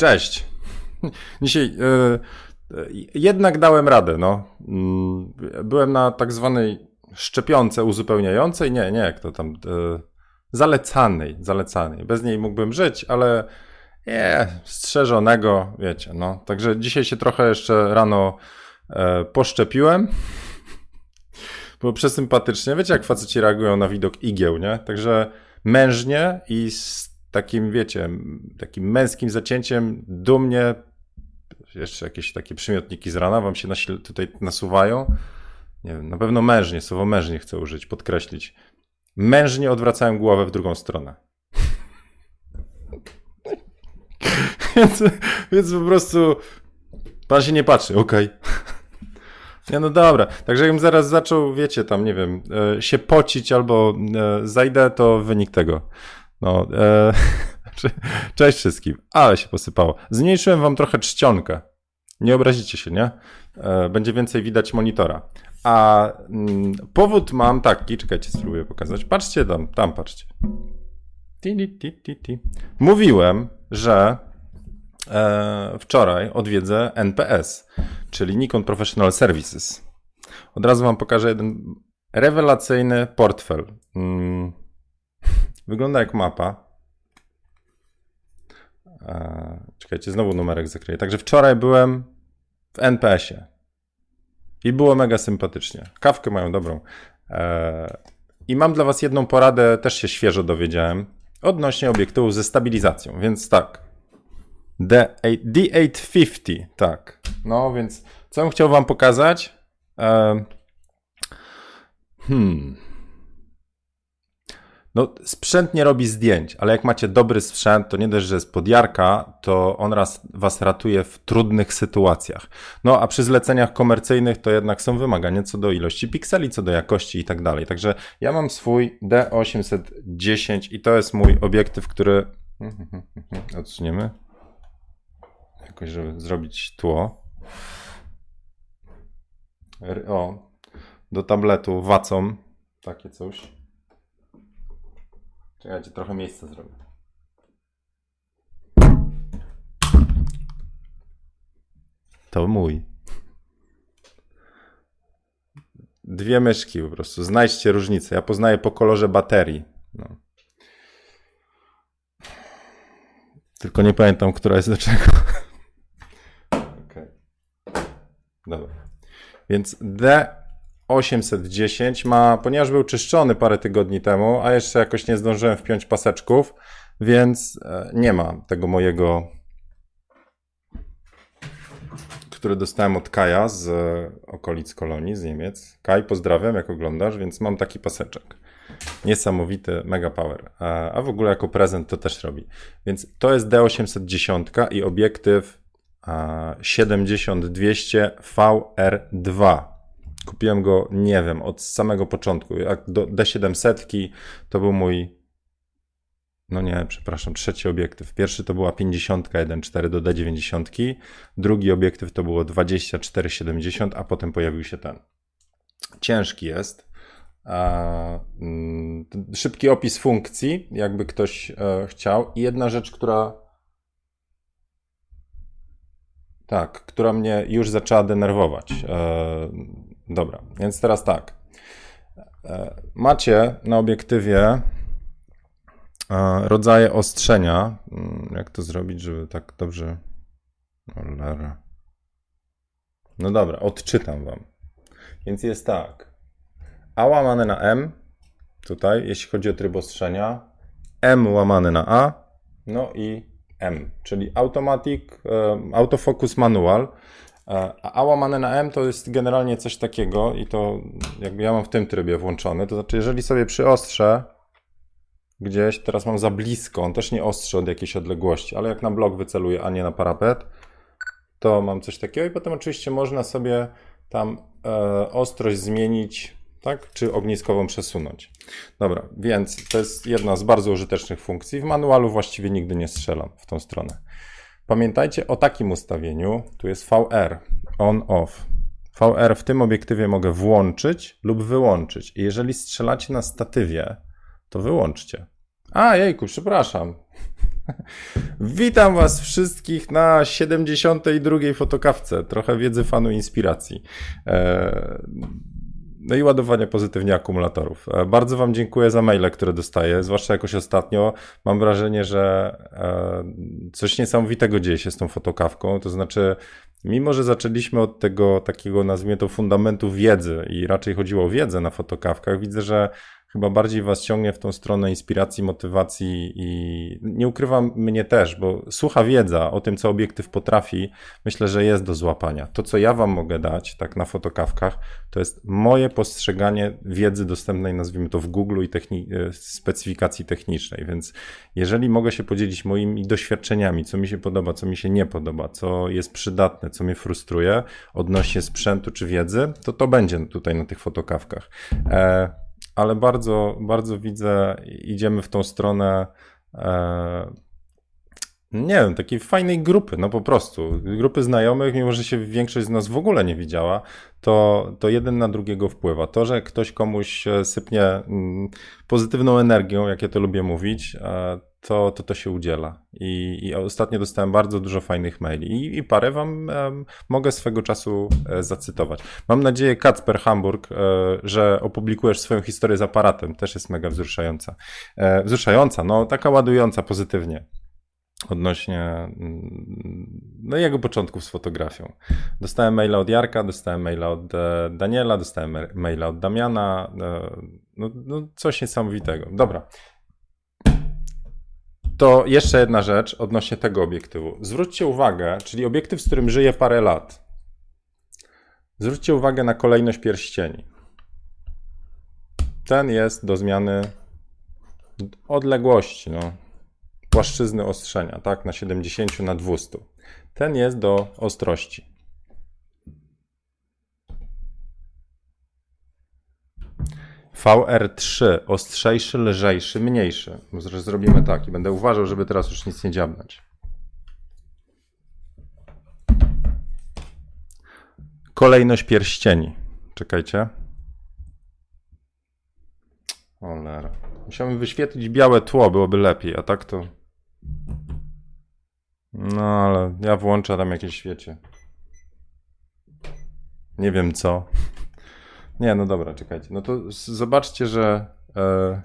Cześć. Dzisiaj e, jednak dałem radę, no. Mm, byłem na tak zwanej szczepionce uzupełniającej, nie, nie, jak to tam, e, zalecanej, zalecanej. Bez niej mógłbym żyć, ale nie, strzeżonego, wiecie, no. Także dzisiaj się trochę jeszcze rano e, poszczepiłem. Było przesympatycznie. Wiecie, jak faceci reagują na widok igieł, nie? Także mężnie i z takim, wiecie, takim męskim zacięciem dumnie, jeszcze jakieś takie przymiotniki z rana wam się tutaj nasuwają. Nie wiem, na pewno mężnie, słowo mężnie chcę użyć, podkreślić. Mężnie odwracałem głowę w drugą stronę. więc, więc po prostu pan się nie patrzy, okej. Okay. Nie, no dobra. Także jakbym zaraz zaczął, wiecie, tam, nie wiem, e, się pocić albo e, zajdę, to wynik tego. No, e, cześć wszystkim. Ale się posypało. Zmniejszyłem wam trochę czcionkę. Nie obrazicie się, nie? E, będzie więcej widać monitora. A mm, powód mam taki, czekajcie, spróbuję pokazać. Patrzcie tam, tam patrzcie. Ti, ti, ti, ti. Mówiłem, że e, wczoraj odwiedzę NPS, czyli Nikon Professional Services. Od razu wam pokażę jeden rewelacyjny portfel. Mm, wygląda jak mapa. E, czekajcie, znowu numerek zakryję. Także wczoraj byłem w NPS-ie i było mega sympatycznie. Kawkę mają dobrą. E, I mam dla Was jedną poradę, też się świeżo dowiedziałem, odnośnie obiektywów ze stabilizacją. Więc tak, D850, tak. No więc co bym chciał Wam pokazać? E, hmm. No, sprzęt nie robi zdjęć, ale jak macie dobry sprzęt, to nie dość, że jest podjarka, to on raz, was ratuje w trudnych sytuacjach. No, a przy zleceniach komercyjnych to jednak są wymagania co do ilości pikseli, co do jakości i tak dalej. Także ja mam swój D810 i to jest mój obiektyw, który odsuniemy jakoś, żeby zrobić tło. O, do tabletu wacą takie coś. Czekajcie, trochę miejsca zrobię. To mój. Dwie myszki po prostu. Znajdźcie różnicę. Ja poznaję po kolorze baterii. No. Tylko nie pamiętam, która jest do czego. Okay. Dobra. Więc D 810 ma, ponieważ był czyszczony parę tygodni temu, a jeszcze jakoś nie zdążyłem wpiąć paseczków, więc e, nie ma tego mojego, który dostałem od Kaja z okolic Kolonii, z Niemiec. Kaj, pozdrawiam, jak oglądasz, więc mam taki paseczek. Niesamowity, mega power. A w ogóle jako prezent to też robi. Więc to jest D810 i obiektyw 70-200 VR2 Kupiłem go, nie wiem, od samego początku. Jak do D700 to był mój, no nie, przepraszam, trzeci obiektyw. Pierwszy to była 50 1.4 do D90, drugi obiektyw to było 24-70, a potem pojawił się ten. Ciężki jest. Mm, szybki opis funkcji, jakby ktoś e, chciał. I jedna rzecz, która tak, która mnie już zaczęła denerwować. Dobra, więc teraz tak. E, macie na obiektywie e, rodzaje ostrzenia. Mm, jak to zrobić, żeby tak dobrze. No dobra, odczytam wam. Więc jest tak. A łamane na M, tutaj, jeśli chodzi o tryb ostrzenia, M łamane na A, no i M, czyli automatic, e, autofocus manual. A A łamane na M to jest generalnie coś takiego i to jakby ja mam w tym trybie włączone. To znaczy, jeżeli sobie przyostrzę gdzieś, teraz mam za blisko, on też nie ostrzy od jakiejś odległości, ale jak na blok wyceluję, a nie na parapet, to mam coś takiego i potem oczywiście można sobie tam e, ostrość zmienić, tak, czy ogniskową przesunąć. Dobra, więc to jest jedna z bardzo użytecznych funkcji. W manualu właściwie nigdy nie strzelam w tą stronę. Pamiętajcie o takim ustawieniu. Tu jest VR, on-off. VR w tym obiektywie mogę włączyć lub wyłączyć. I jeżeli strzelacie na statywie, to wyłączcie. A, jejku, przepraszam. Witam Was wszystkich na 72. fotokawce. Trochę wiedzy fanu inspiracji. E, no i ładowanie pozytywnie akumulatorów. E, bardzo Wam dziękuję za maile, które dostaję, zwłaszcza jakoś ostatnio. Mam wrażenie, że e, coś niesamowitego dzieje się z tą fotokawką. To znaczy, mimo że zaczęliśmy od tego takiego, nazwijmy to, fundamentu wiedzy i raczej chodziło o wiedzę na fotokawkach, widzę, że chyba bardziej was ciągnie w tą stronę inspiracji, motywacji i nie ukrywam mnie też, bo słucha wiedza o tym, co obiektyw potrafi, myślę, że jest do złapania. To, co ja wam mogę dać, tak na fotokawkach, to jest moje postrzeganie wiedzy dostępnej, nazwijmy to w Google i techni- e, specyfikacji technicznej, więc jeżeli mogę się podzielić moimi doświadczeniami, co mi się podoba, co mi się nie podoba, co jest przydatne, co mnie frustruje odnośnie sprzętu czy wiedzy, to to będzie tutaj na tych fotokawkach. E, ale bardzo, bardzo widzę, idziemy w tą stronę. E, nie wiem, takiej fajnej grupy, no po prostu. Grupy znajomych, mimo że się większość z nas w ogóle nie widziała, to, to jeden na drugiego wpływa. To, że ktoś komuś sypnie mm, pozytywną energią, jak ja to lubię mówić, e, to, to to się udziela. I, I, ostatnio dostałem bardzo dużo fajnych maili i, i parę wam um, mogę swego czasu e, zacytować. Mam nadzieję, Kacper Hamburg, e, że opublikujesz swoją historię z aparatem. Też jest mega wzruszająca. E, wzruszająca, no taka ładująca pozytywnie odnośnie mm, no jego początków z fotografią. Dostałem maila od Jarka, dostałem maila od e, Daniela, dostałem maila od Damiana. E, no, no coś niesamowitego. Dobra, to jeszcze jedna rzecz odnośnie tego obiektywu. Zwróćcie uwagę, czyli obiektyw, z którym żyję parę lat. Zwróćcie uwagę na kolejność pierścieni. Ten jest do zmiany odległości, no, płaszczyzny ostrzenia, tak, na 70 na 200. Ten jest do ostrości. VR3, ostrzejszy, lżejszy, mniejszy. Zrobimy tak i będę uważał, żeby teraz już nic nie dziabnąć. Kolejność pierścieni. Czekajcie. Olera. Musiałbym wyświetlić białe tło, byłoby lepiej, a tak to... No, ale ja włączę tam jakieś świecie. Nie wiem co. Nie, no dobra, czekajcie. No to zobaczcie, że e,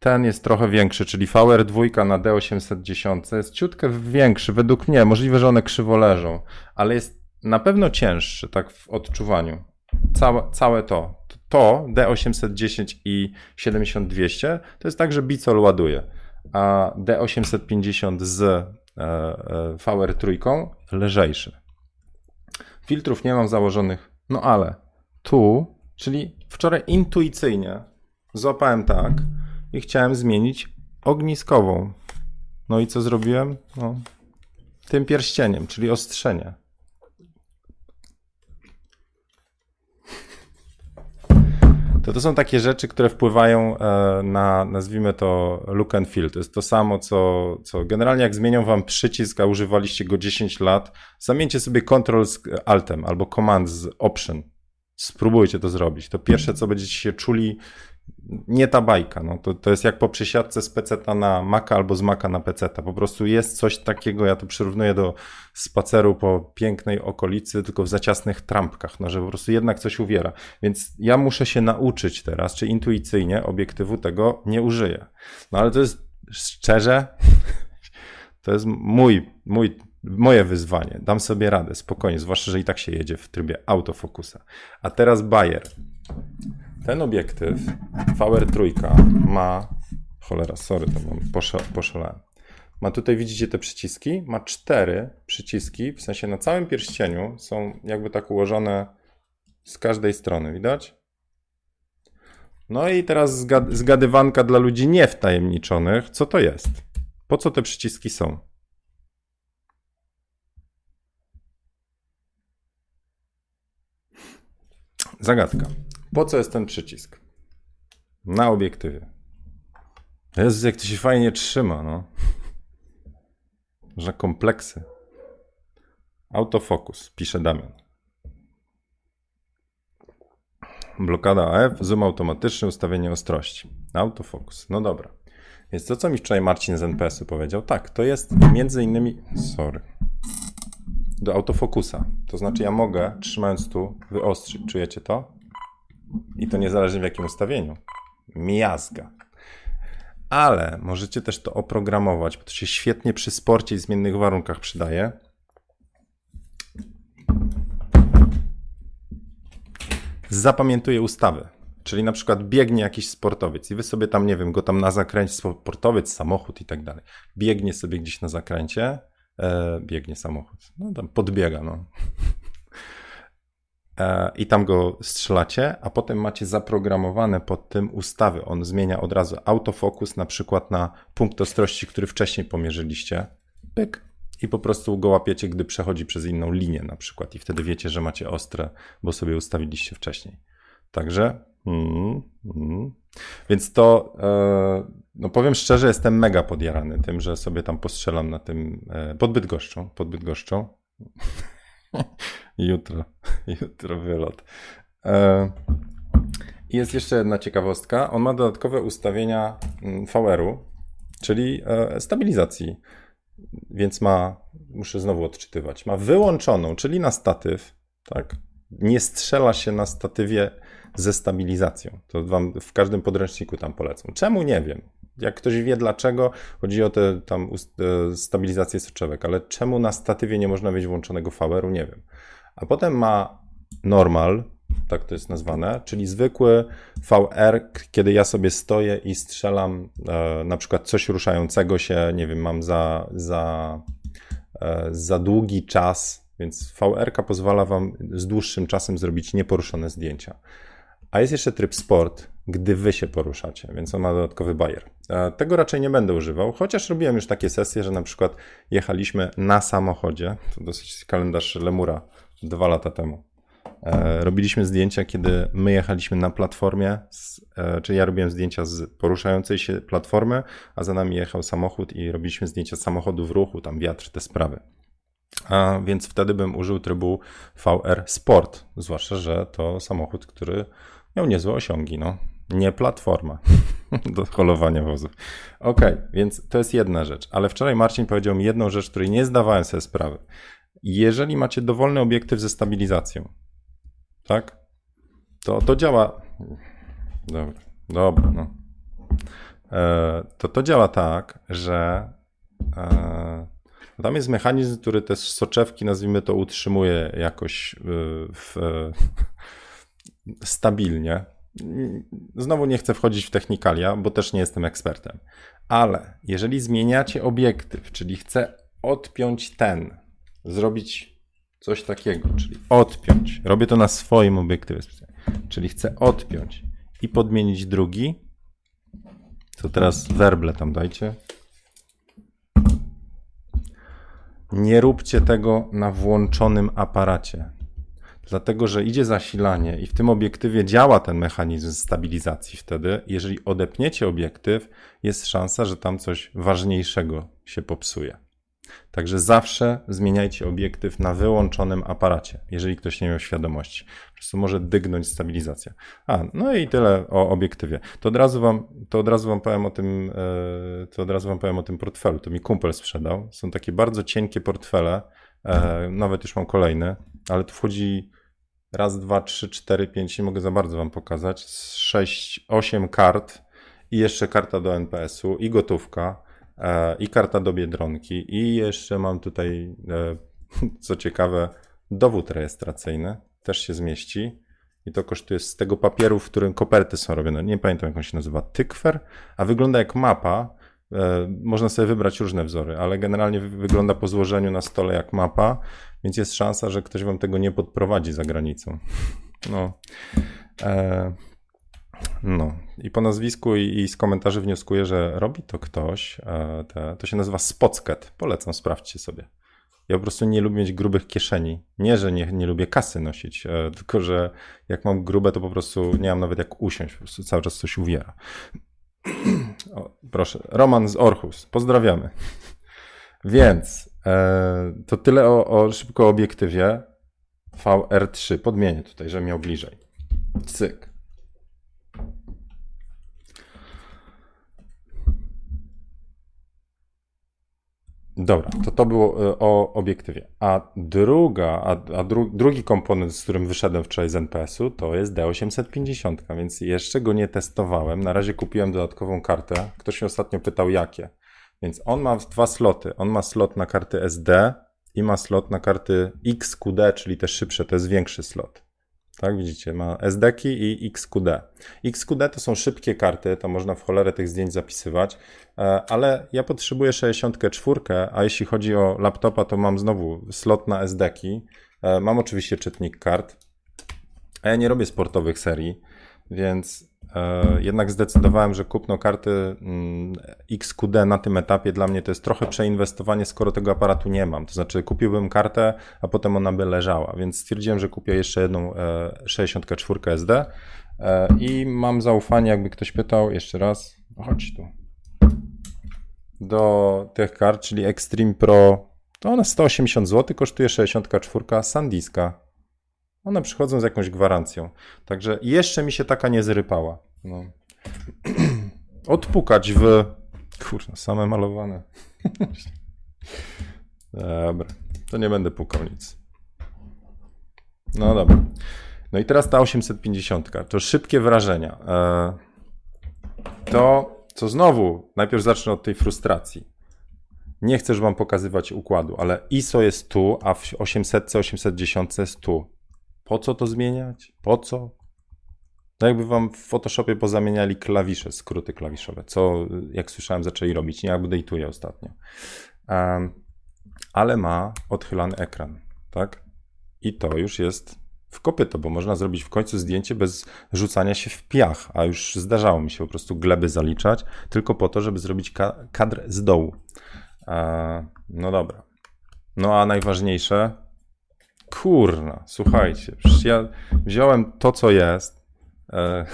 ten jest trochę większy, czyli VR2 na D810 jest ciutkę większy, według mnie. Możliwe, że one krzywo leżą, ale jest na pewno cięższy, tak w odczuwaniu. Całe, całe to. To D810 i 7200 to jest tak, że Bicol ładuje, a D850 z e, e, VR3 lżejszy. Filtrów nie mam założonych, no ale tu Czyli wczoraj intuicyjnie złapałem tak i chciałem zmienić ogniskową. No i co zrobiłem? No, tym pierścieniem, czyli ostrzenie. To to są takie rzeczy, które wpływają e, na, nazwijmy to, look and feel. To jest to samo, co, co generalnie jak zmienią wam przycisk, a używaliście go 10 lat, zamieńcie sobie Ctrl z Altem albo Command z Option Spróbujcie to zrobić. To pierwsze, co będziecie się czuli, nie ta bajka. No, to, to jest jak po przesiadce z peceta na Maca albo z Maca na peceta. Po prostu jest coś takiego, ja to przyrównuję do spaceru po pięknej okolicy, tylko w zaciasnych trampkach, no, że po prostu jednak coś uwiera. Więc ja muszę się nauczyć teraz, czy intuicyjnie obiektywu tego nie użyję. No ale to jest szczerze, to jest mój, mój moje wyzwanie. Dam sobie radę, spokojnie, zwłaszcza, że i tak się jedzie w trybie autofokusa. A teraz Bayer. Ten obiektyw VR3 ma, cholera, sorry, to mam poszalałem. Ma tutaj, widzicie te przyciski? Ma cztery przyciski, w sensie na całym pierścieniu są jakby tak ułożone z każdej strony, widać? No i teraz zgadywanka dla ludzi niewtajemniczonych. Co to jest? Po co te przyciski są? Zagadka. Po co jest ten przycisk? Na obiektywie. Jezus, jak to się fajnie trzyma, no. Że kompleksy. Autofokus, pisze Damian. Blokada AF, zoom automatyczny, ustawienie ostrości. Autofokus. No dobra. Więc to, co mi wczoraj Marcin z NPS-u powiedział, tak, to jest między innymi, sorry, do autofokusa. To znaczy ja mogę, trzymając tu, wyostrzyć. Czujecie to? I to niezależnie w jakim ustawieniu. Miazga. Ale możecie też to oprogramować, bo to się świetnie przy sporcie i zmiennych warunkach przydaje. Zapamiętuje ustawy. Czyli na przykład biegnie jakiś sportowiec i wy sobie tam, nie wiem, go tam na zakręcie, sportowiec, samochód i tak dalej. Biegnie sobie gdzieś na zakręcie, e, biegnie samochód, no tam podbiega, no. E, I tam go strzelacie, a potem macie zaprogramowane pod tym ustawy. On zmienia od razu autofokus na przykład na punkt ostrości, który wcześniej pomierzyliście. Pyk. I po prostu go łapiecie, gdy przechodzi przez inną linię na przykład. I wtedy wiecie, że macie ostre, bo sobie ustawiliście wcześniej. Także Mm, mm. Więc to, e, no powiem szczerze, jestem mega podjarany tym, że sobie tam postrzelam na tym, e, pod Bydgoszczą, pod jutro, jutro wylot. E, jest jeszcze jedna ciekawostka. On ma dodatkowe ustawienia mm, VR-u, czyli stabilizacji. Więc ma, muszę znowu odczytywać, ma wyłączoną, czyli na statyw, tak? Nie strzela się na statywie ze stabilizacją. To wam w każdym podręczniku tam polecą. Czemu nie wiem. Jak ktoś wie dlaczego, chodzi o tę tam e, stabilizację soczewek, ale czemu na statywie nie można mieć włączonego VR-u, nie wiem. A potem ma normal, tak to jest nazwane, czyli zwykły VR, kiedy ja sobie stoję i strzelam e, na przykład coś ruszającego się, nie wiem, mam za, za, e, za długi czas, więc VR pozwala wam z dłuższym czasem zrobić nieporuszone zdjęcia. A jest jeszcze tryb sport, gdy wy się poruszacie, więc on ma dodatkowy bajer. Tego raczej nie będę używał, chociaż robiłem już takie sesje, że na przykład jechaliśmy na samochodzie, to dosyć kalendarz Lemura dwa lata temu. E, robiliśmy zdjęcia, kiedy my jechaliśmy na platformie, e, czyli ja robiłem zdjęcia z poruszającej się platformy, a za nami jechał samochód i robiliśmy zdjęcia samochodu w ruchu, tam wiatr, te sprawy. A więc wtedy bym użył trybu VR Sport, zwłaszcza, że to samochód, który miał niezłe osiągi, no. Nie platforma do holowania wozów. Okej, okay, więc to jest jedna rzecz. Ale wczoraj Marcin powiedział mi jedną rzecz, której nie zdawałem sobie sprawy. Jeżeli macie dowolny obiektyw ze stabilizacją, tak? To to działa. Dobra, dobra, no. E, to to działa tak, że e, tam jest mechanizm, który te soczewki, nazwijmy to, utrzymuje jakoś w, stabilnie. Znowu nie chcę wchodzić w technikalia, bo też nie jestem ekspertem. Ale jeżeli zmieniacie obiektyw, czyli chcę odpiąć ten, zrobić coś takiego, czyli odpiąć. Robię to na swoim obiektywie, czyli chcę odpiąć i podmienić drugi. To teraz werble tam dajcie. Nie róbcie tego na włączonym aparacie dlatego że idzie zasilanie i w tym obiektywie działa ten mechanizm stabilizacji wtedy. Jeżeli odepniecie obiektyw, jest szansa, że tam coś ważniejszego się popsuje. Także zawsze zmieniajcie obiektyw na wyłączonym aparacie, jeżeli ktoś nie miał świadomości. Po prostu może dygnąć stabilizacja. A, no i tyle o obiektywie. To od razu wam, to od razu wam powiem o tym, e, to od razu wam powiem o tym portfelu. To mi kumpel sprzedał. Są takie bardzo cienkie portfele, e, nawet już mam kolejny, ale tu wchodzi raz, dwa, trzy, cztery, pięć, nie mogę za bardzo wam pokazać, sześć, osiem kart i jeszcze karta do NPS-u i gotówka e, i karta do Biedronki. I jeszcze mam tutaj, e, co ciekawe, dowód rejestracyjny, też się zmieści. I to kosztuje z tego papieru, w którym koperty są robione, nie pamiętam jak on się nazywa, tykwer, a wygląda jak mapa, można sobie wybrać różne wzory, ale generalnie wygląda po złożeniu na stole jak mapa więc jest szansa, że ktoś wam tego nie podprowadzi za granicą. No. E, no. I po nazwisku i, i, z komentarzy wnioskuję, że robi to ktoś. E, te, to się nazywa Spocket. Polecam, sprawdźcie sobie. Ja po prostu nie lubię mieć grubych kieszeni. Nie, że nie, nie lubię kasy nosić, e, tylko że jak mam grube, to po prostu nie mam nawet jak usiąść. Po prostu cały czas coś uwiera. O, proszę, Roman z Orchus. Pozdrawiamy. Więc E, to tyle o, o szybko obiektywie VR3. Podmienię tutaj, że miał bliżej. Cyk. Dobra, to to było e, o obiektywie. A druga, a, a dru, drugi komponent, z którym wyszedłem wczoraj z NPS-u, to jest D850, więc jeszcze go nie testowałem. Na razie kupiłem dodatkową kartę. Ktoś mnie ostatnio pytał, jakie. Więc on ma dwa sloty. On ma slot na karty SD i ma slot na karty XQD, czyli te szybsze, to jest większy slot. Tak, widzicie, ma SD-ki i XQD. XQD to są szybkie karty, to można w cholerę tych zdjęć zapisywać, e, ale ja potrzebuję 64, a jeśli chodzi o laptopa, to mam znowu slot na SD-ki. E, mam oczywiście czytnik kart, a ja nie robię sportowych serii, więc jednak zdecydowałem, że kupno karty mm, XQD na tym etapie dla mnie to jest trochę przeinwestowanie, skoro tego aparatu nie mam. To znaczy kupiłbym kartę, a potem ona by leżała, więc stwierdziłem, że kupię jeszcze jedną 64 e, SD e, i mam zaufanie, jakby ktoś pytał, jeszcze raz, chodź tu, do tych kart, czyli Extreme Pro, to ona 180 zł, kosztuje 64 Sandiska one przychodzą z jakąś gwarancją. Także jeszcze mi się taka nie zrypała. No. Odpukać w. Kurwa, same malowane. dobra, to nie będę pukał nic. No dobra. No i teraz ta 850. To szybkie wrażenia. E, to, co znowu, najpierw zacznę od tej frustracji. Nie chcę wam pokazywać układu, ale ISO jest tu, a w 800, 810 jest tu. Po co to zmieniać? Po co? No jakby wam w Photoshopie pozamieniali klawisze, skróty klawiszowe, co jak słyszałem zaczęli robić, nie update'uje ostatnio. Um, ale ma odchylany ekran, tak? I to już jest w kopyto, bo można zrobić w końcu zdjęcie bez rzucania się w piach, a już zdarzało mi się po prostu gleby zaliczać, tylko po to, żeby zrobić ka kadr z dołu. E, no dobra. No a najważniejsze, Kurna, słuchajcie, ja wziąłem to, co jest. E,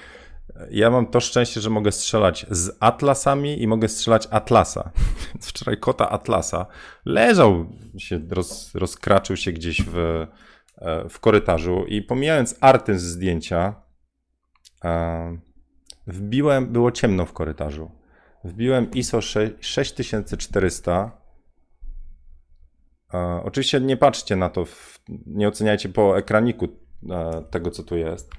ja mam to szczęście, że mogę strzelać z Atlasami i mogę strzelać Atlasa. Wczoraj kota Atlasa leżał, się roz, rozkraczył się gdzieś w, e, w korytarzu i pomijając arty z zdjęcia, e, wbiłem, było ciemno w korytarzu. Wbiłem ISO 6400 Oczywiście nie patrzcie na to, nie oceniajcie po ekraniku e, tego, co tu jest,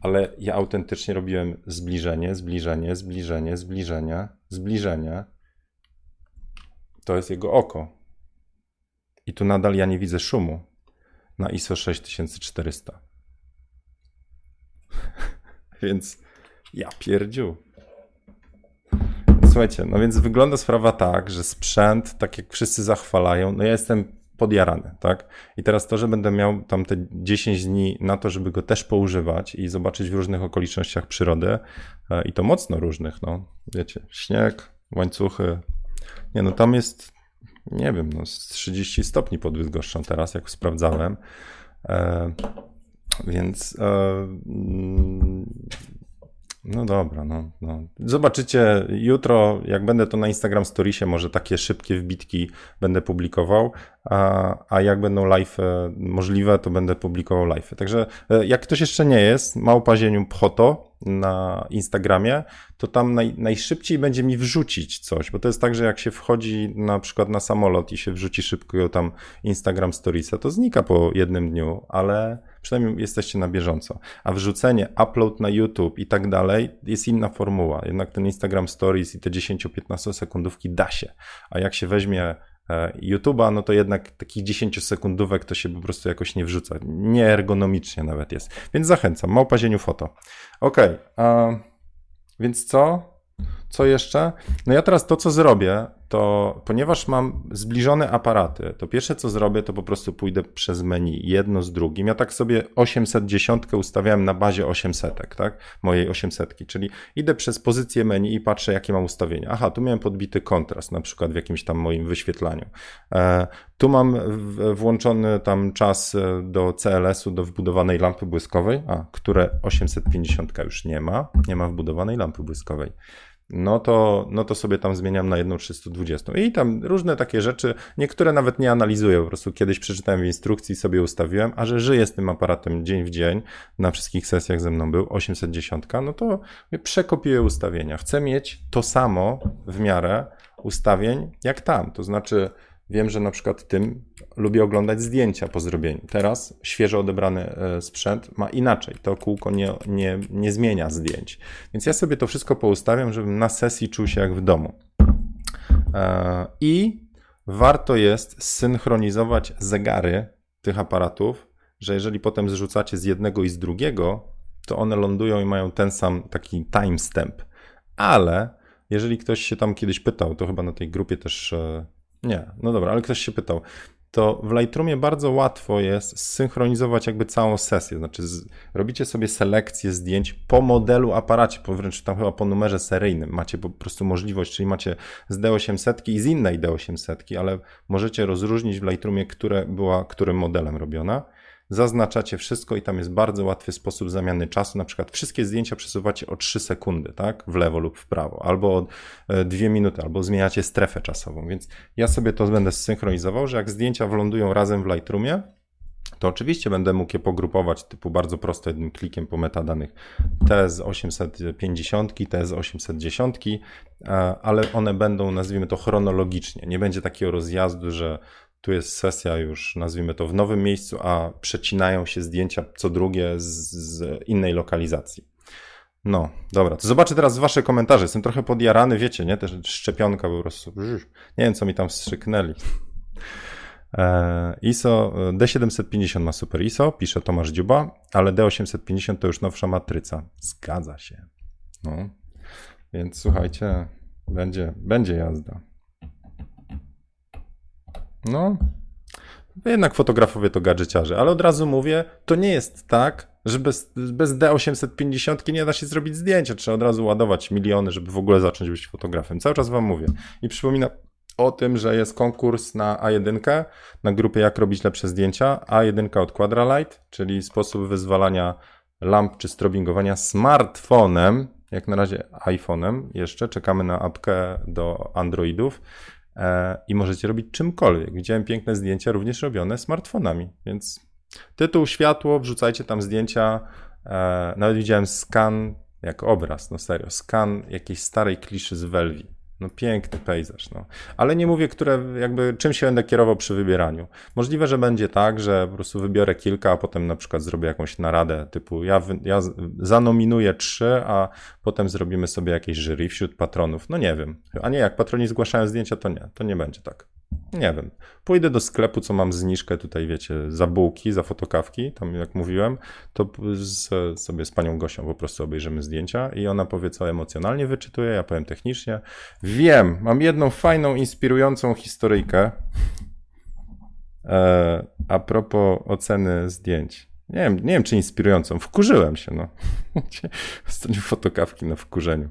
ale ja autentycznie robiłem zbliżenie, zbliżenie, zbliżenie, zbliżenie, zbliżenie. To jest jego oko. I tu nadal ja nie widzę szumu na ISO 6400. Więc ja pierdziu. Słuchajcie, no więc wygląda sprawa tak, że sprzęt, tak jak wszyscy zachwalają, no ja jestem podjarany, tak? I teraz to, że będę miał tam te 10 dni na to, żeby go też poużywać i zobaczyć w różnych okolicznościach przyrody e, i to mocno różnych, no, wiecie, śnieg, łańcuchy, nie no, tam jest, nie wiem, no, 30 stopni pod teraz, jak sprawdzałem, e, więc e, mm, no dobra, no, no. Zobaczycie jutro, jak będę to na Instagram Storiesie, może takie szybkie wbitki będę publikował, a, a jak będą live możliwe, to będę publikował live. Także e, jak ktoś jeszcze nie jest, małpazieniu pchoto na Instagramie, to tam naj, najszybciej będzie mi wrzucić coś, bo to jest tak, że jak się wchodzi na przykład na samolot i się wrzuci szybko tam Instagram Storiesa, to znika po jednym dniu, ale przynajmniej jesteście na bieżąco. A wrzucenie, upload na YouTube i tak dalej jest inna formuła. Jednak ten Instagram Stories i te 10-15 sekundówki da się. A jak się weźmie e, YouTube'a, no to jednak takich 10 sekundówek to się po prostu jakoś nie wrzuca. Nieergonomicznie nawet jest. Więc zachęcam. Małpa zieniu foto. Okej. Okay, więc co? Co jeszcze? No ja teraz to, co zrobię, to ponieważ mam zbliżone aparaty, to pierwsze co zrobię, to po prostu pójdę przez menu jedno z drugim. Ja tak sobie 810 ustawiałem na bazie 800, tak? Mojej 800, czyli idę przez pozycję menu i patrzę, jakie mam ustawienia. Aha, tu miałem podbity kontrast, na przykład w jakimś tam moim wyświetlaniu. E, tu mam włączony tam czas e, do CLS-u, do wbudowanej lampy błyskowej, a które 850 już nie ma, nie ma wbudowanej lampy błyskowej no to, no to sobie tam zmieniam na jedną 320. I tam różne takie rzeczy, niektóre nawet nie analizuję, po prostu kiedyś przeczytałem w instrukcji, sobie ustawiłem, a że żyję z tym aparatem dzień w dzień, na wszystkich sesjach ze mną był 810, no to przekopiuję ustawienia. Chcę mieć to samo w miarę ustawień jak tam. To znaczy, wiem, że na przykład tym lubię oglądać zdjęcia po zrobieniu. Teraz świeżo odebrany e, sprzęt ma inaczej. To kółko nie, nie, nie zmienia zdjęć. Więc ja sobie to wszystko poustawiam, żebym na sesji czuł się jak w domu. E, I warto jest synchronizować zegary tych aparatów, że jeżeli potem zrzucacie z jednego i z drugiego, to one lądują i mają ten sam taki timestamp. Ale jeżeli ktoś się tam kiedyś pytał, to chyba na tej grupie też. Nie, no dobra, ale ktoś się pytał, to w Lightroomie bardzo łatwo jest zsynchronizować jakby całą sesję. Znaczy, z, robicie sobie selekcję zdjęć po modelu aparacie, po wręcz tam chyba po numerze seryjnym. Macie po prostu możliwość, czyli macie z D800 i z innej D800, ale możecie rozróżnić w Lightroomie, które była którym modelem robiona zaznaczacie wszystko i tam jest bardzo łatwy sposób zamiany czasu. Na przykład wszystkie zdjęcia przesuwacie o 3 sekundy, tak? W lewo lub w prawo, albo o 2 e, minuty, albo zmieniacie strefę czasową. Więc ja sobie to będę synchronizował, że jak zdjęcia wlądują razem w Lightroomie, to oczywiście będę mógł je pogrupować typu bardzo prosto jednym klikiem po metadanych te z 850, te z 810, e, ale one będą, nazwijmy to chronologicznie. Nie będzie takiego rozjazdu, że tu jest sesja już, nazwijmy to, w nowym miejscu, a przecinają się zdjęcia co drugie z, z innej lokalizacji. No, dobra, to zobaczę teraz wasze komentarze. Jestem trochę podjarany, wiecie, nie? Też szczepionka po prostu. Nie wiem, co mi tam wstrzyknęli. E, ISO D750 ma super ISO, pisze Tomasz Dziuba, ale D850 to już nowsza matryca. Zgadza się. No, więc słuchajcie, będzie, będzie jazda. No, jednak fotografowie to gadżeciarze, ale od razu mówię, to nie jest tak, że bez, bez D850 nie da się zrobić zdjęcia. Trzeba od razu ładować miliony, żeby w ogóle zacząć być fotografem. Cały czas wam mówię. I przypominam o tym, że jest konkurs na A1, na grupie Jak robić lepsze zdjęcia. A1 od Quadralight, czyli sposób wyzwalania lamp czy strobingowania smartfonem, jak na razie iPhone'em jeszcze. Czekamy na apkę do Androidów. E, i możecie robić czymkolwiek. Widziałem piękne zdjęcia, również robione smartfonami, więc tytuł, światło, wrzucajcie tam zdjęcia. E, nawet widziałem skan, jak obraz, no serio, skan jakiejś starej kliszy z Welwi. No piękny pejzaż, no. Ale nie mówię, które jakby czym się będę kierował przy wybieraniu. Możliwe, że będzie tak, że po prostu wybiorę kilka, a potem na przykład zrobię jakąś naradę typu ja, ja zanominuję trzy, a potem zrobimy sobie jakieś jury wśród patronów. No nie wiem. A nie, jak patroni zgłaszają zdjęcia, to nie, to nie będzie tak. Nie wiem. Pójdę do sklepu, co mam zniżkę tutaj, wiecie, za bułki, za fotokawki, tam jak mówiłem, to z, sobie z panią Gosią po prostu obejrzymy zdjęcia i ona powie, co emocjonalnie wyczytuje, ja powiem technicznie. Wiem, mam jedną fajną, inspirującą historyjkę e, a propos oceny zdjęć. Nie wiem, nie wiem, czy inspirującą. Wkurzyłem się, no. Ostatnio fotokawki na wkurzeniu.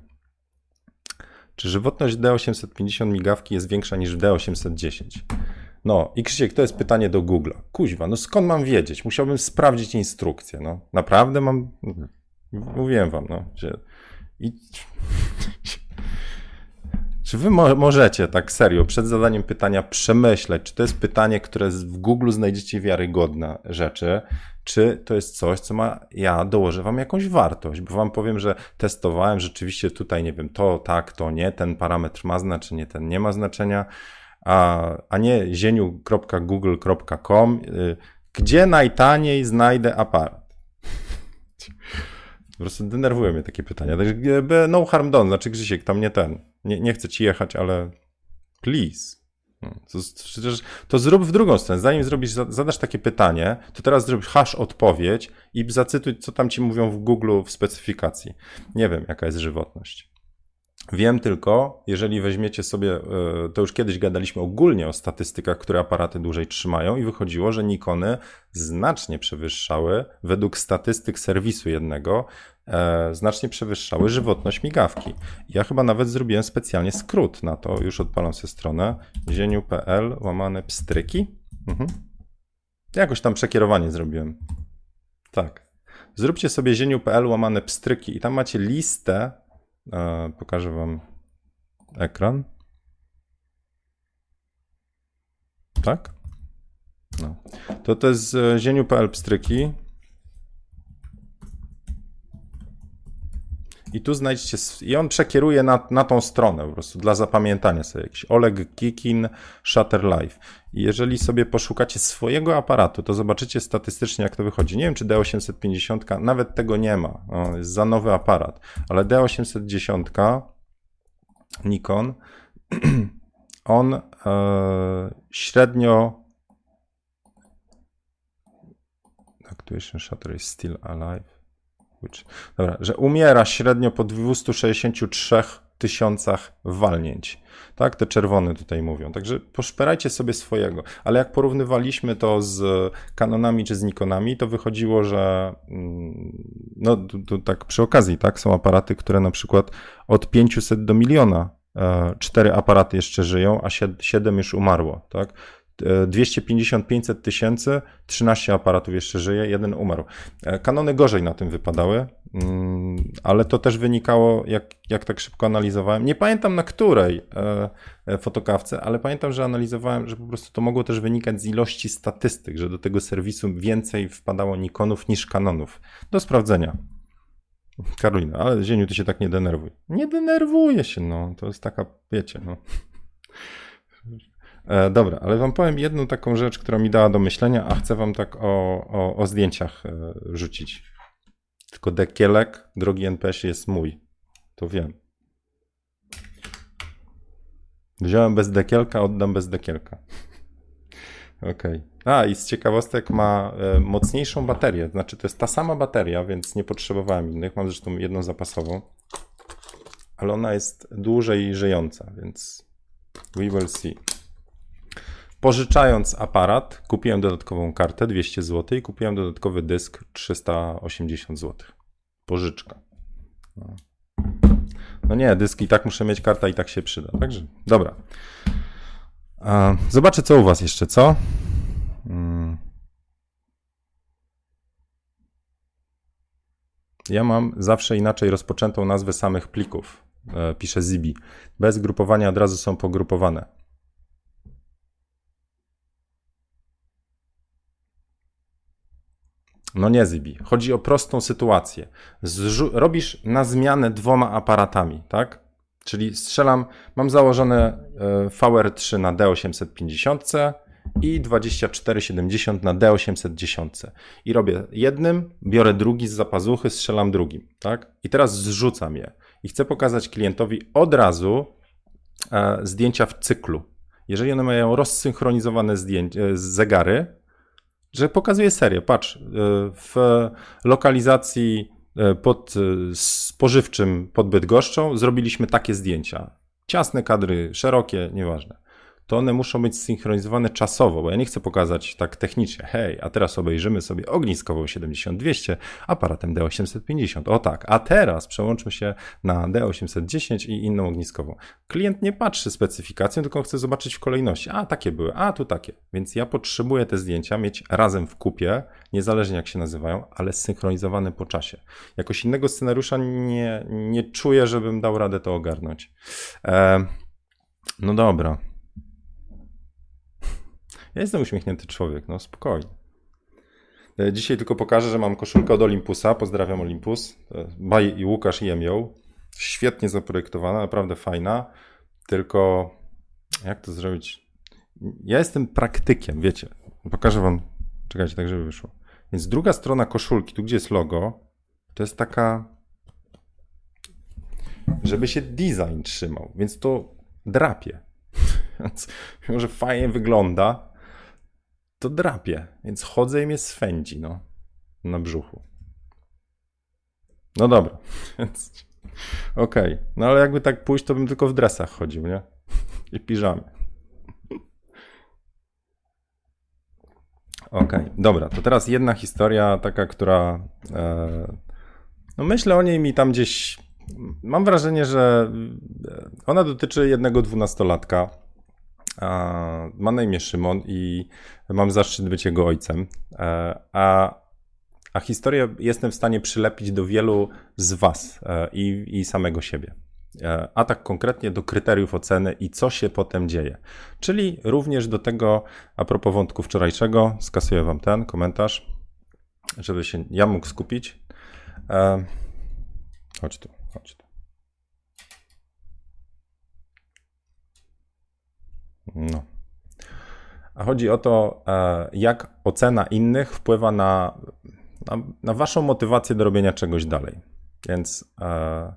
Czy żywotność D850 migawki jest większa niż D810? No i Krzysiek, to jest pytanie do Google'a. Kuźwa, no skąd mam wiedzieć? Musiałbym sprawdzić instrukcję, no. Naprawdę mam... Mówiłem wam, no. I... Czy wy mo możecie tak serio przed zadaniem pytania przemyśleć, czy to jest pytanie, które w Google znajdziecie wiarygodne rzeczy, czy to jest coś, co ma, ja dołożę wam jakąś wartość, bo wam powiem, że testowałem rzeczywiście tutaj, nie wiem, to tak, to nie, ten parametr ma znaczenie, ten nie ma znaczenia, a, a nie zieniu.google.com, y, gdzie najtaniej znajdę aparat. Po prostu denerwują mnie takie pytania. No harm done, znaczy Grzysiek, tam nie ten. Nie, nie chcę ci jechać, ale please. No, to, to zrób w drugą stronę. Zanim zrobisz, zadasz takie pytanie, to teraz zrób hash odpowiedź i zacytuj, co tam ci mówią w Google w specyfikacji. Nie wiem, jaka jest żywotność. Wiem tylko, jeżeli weźmiecie sobie, e, to już kiedyś gadaliśmy ogólnie o statystykach, które aparaty dłużej trzymają i wychodziło, że Nikony znacznie przewyższały, według statystyk serwisu jednego, znacznie przewyższały żywotność migawki. Ja chyba nawet zrobiłem specjalnie skrót na to, już odpalam sobie stronę, zieniu.pl łamane pstryki. Mhm. Jakoś tam przekierowanie zrobiłem. Tak. Zróbcie sobie zieniu.pl łamane pstryki i tam macie listę E, pokażę Wam ekran. Tak? No. To to jest e, zieniu.pl pstryki. I tu znajdziecie, i on przekieruje na, na tą stronę po prostu dla zapamiętania sobie jakiś Oleg Kikin Shutter Live. I jeżeli sobie poszukacie swojego aparatu, to zobaczycie statystycznie jak to wychodzi. Nie wiem czy D850, nawet tego nie ma, o, jest za nowy aparat, ale D810 Nikon, on e, średnio Actuation Shutter is still alive. Which, dobra, że umiera średnio po 263 tysiącach walnięć. Tak, te czerwone tutaj mówią. Także poszperajcie sobie swojego. Ale jak porównywaliśmy to z Canonami czy z Nikonami, to wychodziło, że mm, no to tak przy okazji, tak, są aparaty, które na przykład od 500 do miliona e, cztery aparaty jeszcze żyją, a siedem już umarło, tak? 250-500 tysięcy, 13 aparatów jeszcze żyje, jeden umarł. E, kanony gorzej na tym wypadały, mm, ale to też wynikało, jak, jak tak szybko analizowałem. Nie pamiętam na której e, e, fotokawce, ale pamiętam, że analizowałem, że po prostu to mogło też wynikać z ilości statystyk, że do tego serwisu więcej wpadało Nikonów niż Kanonów. Do sprawdzenia. Karolina, ale Zieniu, ty się tak nie denerwuj. Nie denerwuję się, no. To jest taka, wiecie, no. E, dobra, ale wam powiem jedną taką rzecz, która mi dała do myślenia, a chcę wam tak o, o, o zdjęciach e, rzucić. Tylko dekielek, drogi NPS jest mój. To wiem. Wziąłem bez dekielka, oddam bez dekielka. Okej. Okay. A, i z ciekawostek ma e, mocniejszą baterię. Znaczy, to jest ta sama bateria, więc nie potrzebowałem innych. Mam zresztą jedną zapasową. Ale ona jest dłużej żyjąca, więc we will see. Pożyczając aparat, kupiłem dodatkową kartę 200 zł i kupiłem dodatkowy dysk 380 zł. Pożyczka. No. no nie, dysk i tak muszę mieć, karta i tak się przyda. Także, dobra. Zobaczę, co u Was jeszcze, co? Hmm. Ja mam zawsze inaczej rozpoczętą nazwę samych plików, e, pisze Zibi. Bez grupowania od razu są pogrupowane. No nie Zibi. Chodzi o prostą sytuację. Robisz na zmianę dwoma aparatami, tak? Czyli strzelam, mam założone e, VR3 na D850 i 2470 na D810. I robię jednym, biorę drugi z zapazuchy, strzelam drugim, tak? I teraz zrzucam je. I chcę pokazać klientowi od razu e, zdjęcia w cyklu. Jeżeli one mają rozsynchronizowane zdjęcia, e, zegary, że pokazuje serię. Patrz, e, w lokalizacji e, pod e, spożywczym pod Bydgoszczą zrobiliśmy takie zdjęcia. Ciasne kadry, szerokie, nieważne to one muszą być synchronizowane czasowo, bo ja nie chcę pokazać tak technicznie, hej, a teraz obejrzymy sobie ogniskową 7200 aparatem D850. O tak, a teraz przełączmy się na D810 i inną ogniskową. Klient nie patrzy specyfikacją, tylko chce zobaczyć w kolejności. A, takie były, a tu takie. Więc ja potrzebuję te zdjęcia mieć razem w kupie, niezależnie jak się nazywają, ale synchronizowane po czasie. Jakoś innego scenariusza nie, nie czuję, żebym dał radę to ogarnąć. E, no dobra. Ja jestem uśmiechnięty człowiek, no spokojnie. E, dzisiaj tylko pokażę, że mam koszulkę od Olympusa. Pozdrawiam Olympus. E, Baj i Łukasz jem ją. Świetnie zaprojektowana, naprawdę fajna. Tylko jak to zrobić? Ja jestem praktykiem, wiecie. Pokażę wam. Czekajcie, tak żeby wyszło. Więc druga strona koszulki, tu gdzie jest logo, to jest taka, żeby się design trzymał, więc to drapie. Mimo, że fajnie wygląda, to drapie, więc chodzę i mnie swędzi, no, na brzuchu. No dobra, więc okej. Okay. No ale jakby tak pójść, to bym tylko w dresach chodził, nie? I piżamie. Okej, okay. dobra, to teraz jedna historia taka, która e, no myślę o niej mi tam gdzieś mam wrażenie, że ona dotyczy jednego dwunastolatka, ma na imię Szymon i mam zaszczyt być jego ojcem. E, a, a historię jestem w stanie przylepić do wielu z Was e, i, i samego siebie. E, a tak konkretnie do kryteriów oceny i co się potem dzieje. Czyli również do tego, a propos wątku wczorajszego, skasuję Wam ten komentarz, żeby się ja mógł skupić. Chodź tu. Chodź tu. No. A chodzi o to, e, jak ocena innych wpływa na, na, na waszą motywację do robienia czegoś dalej. Więc e,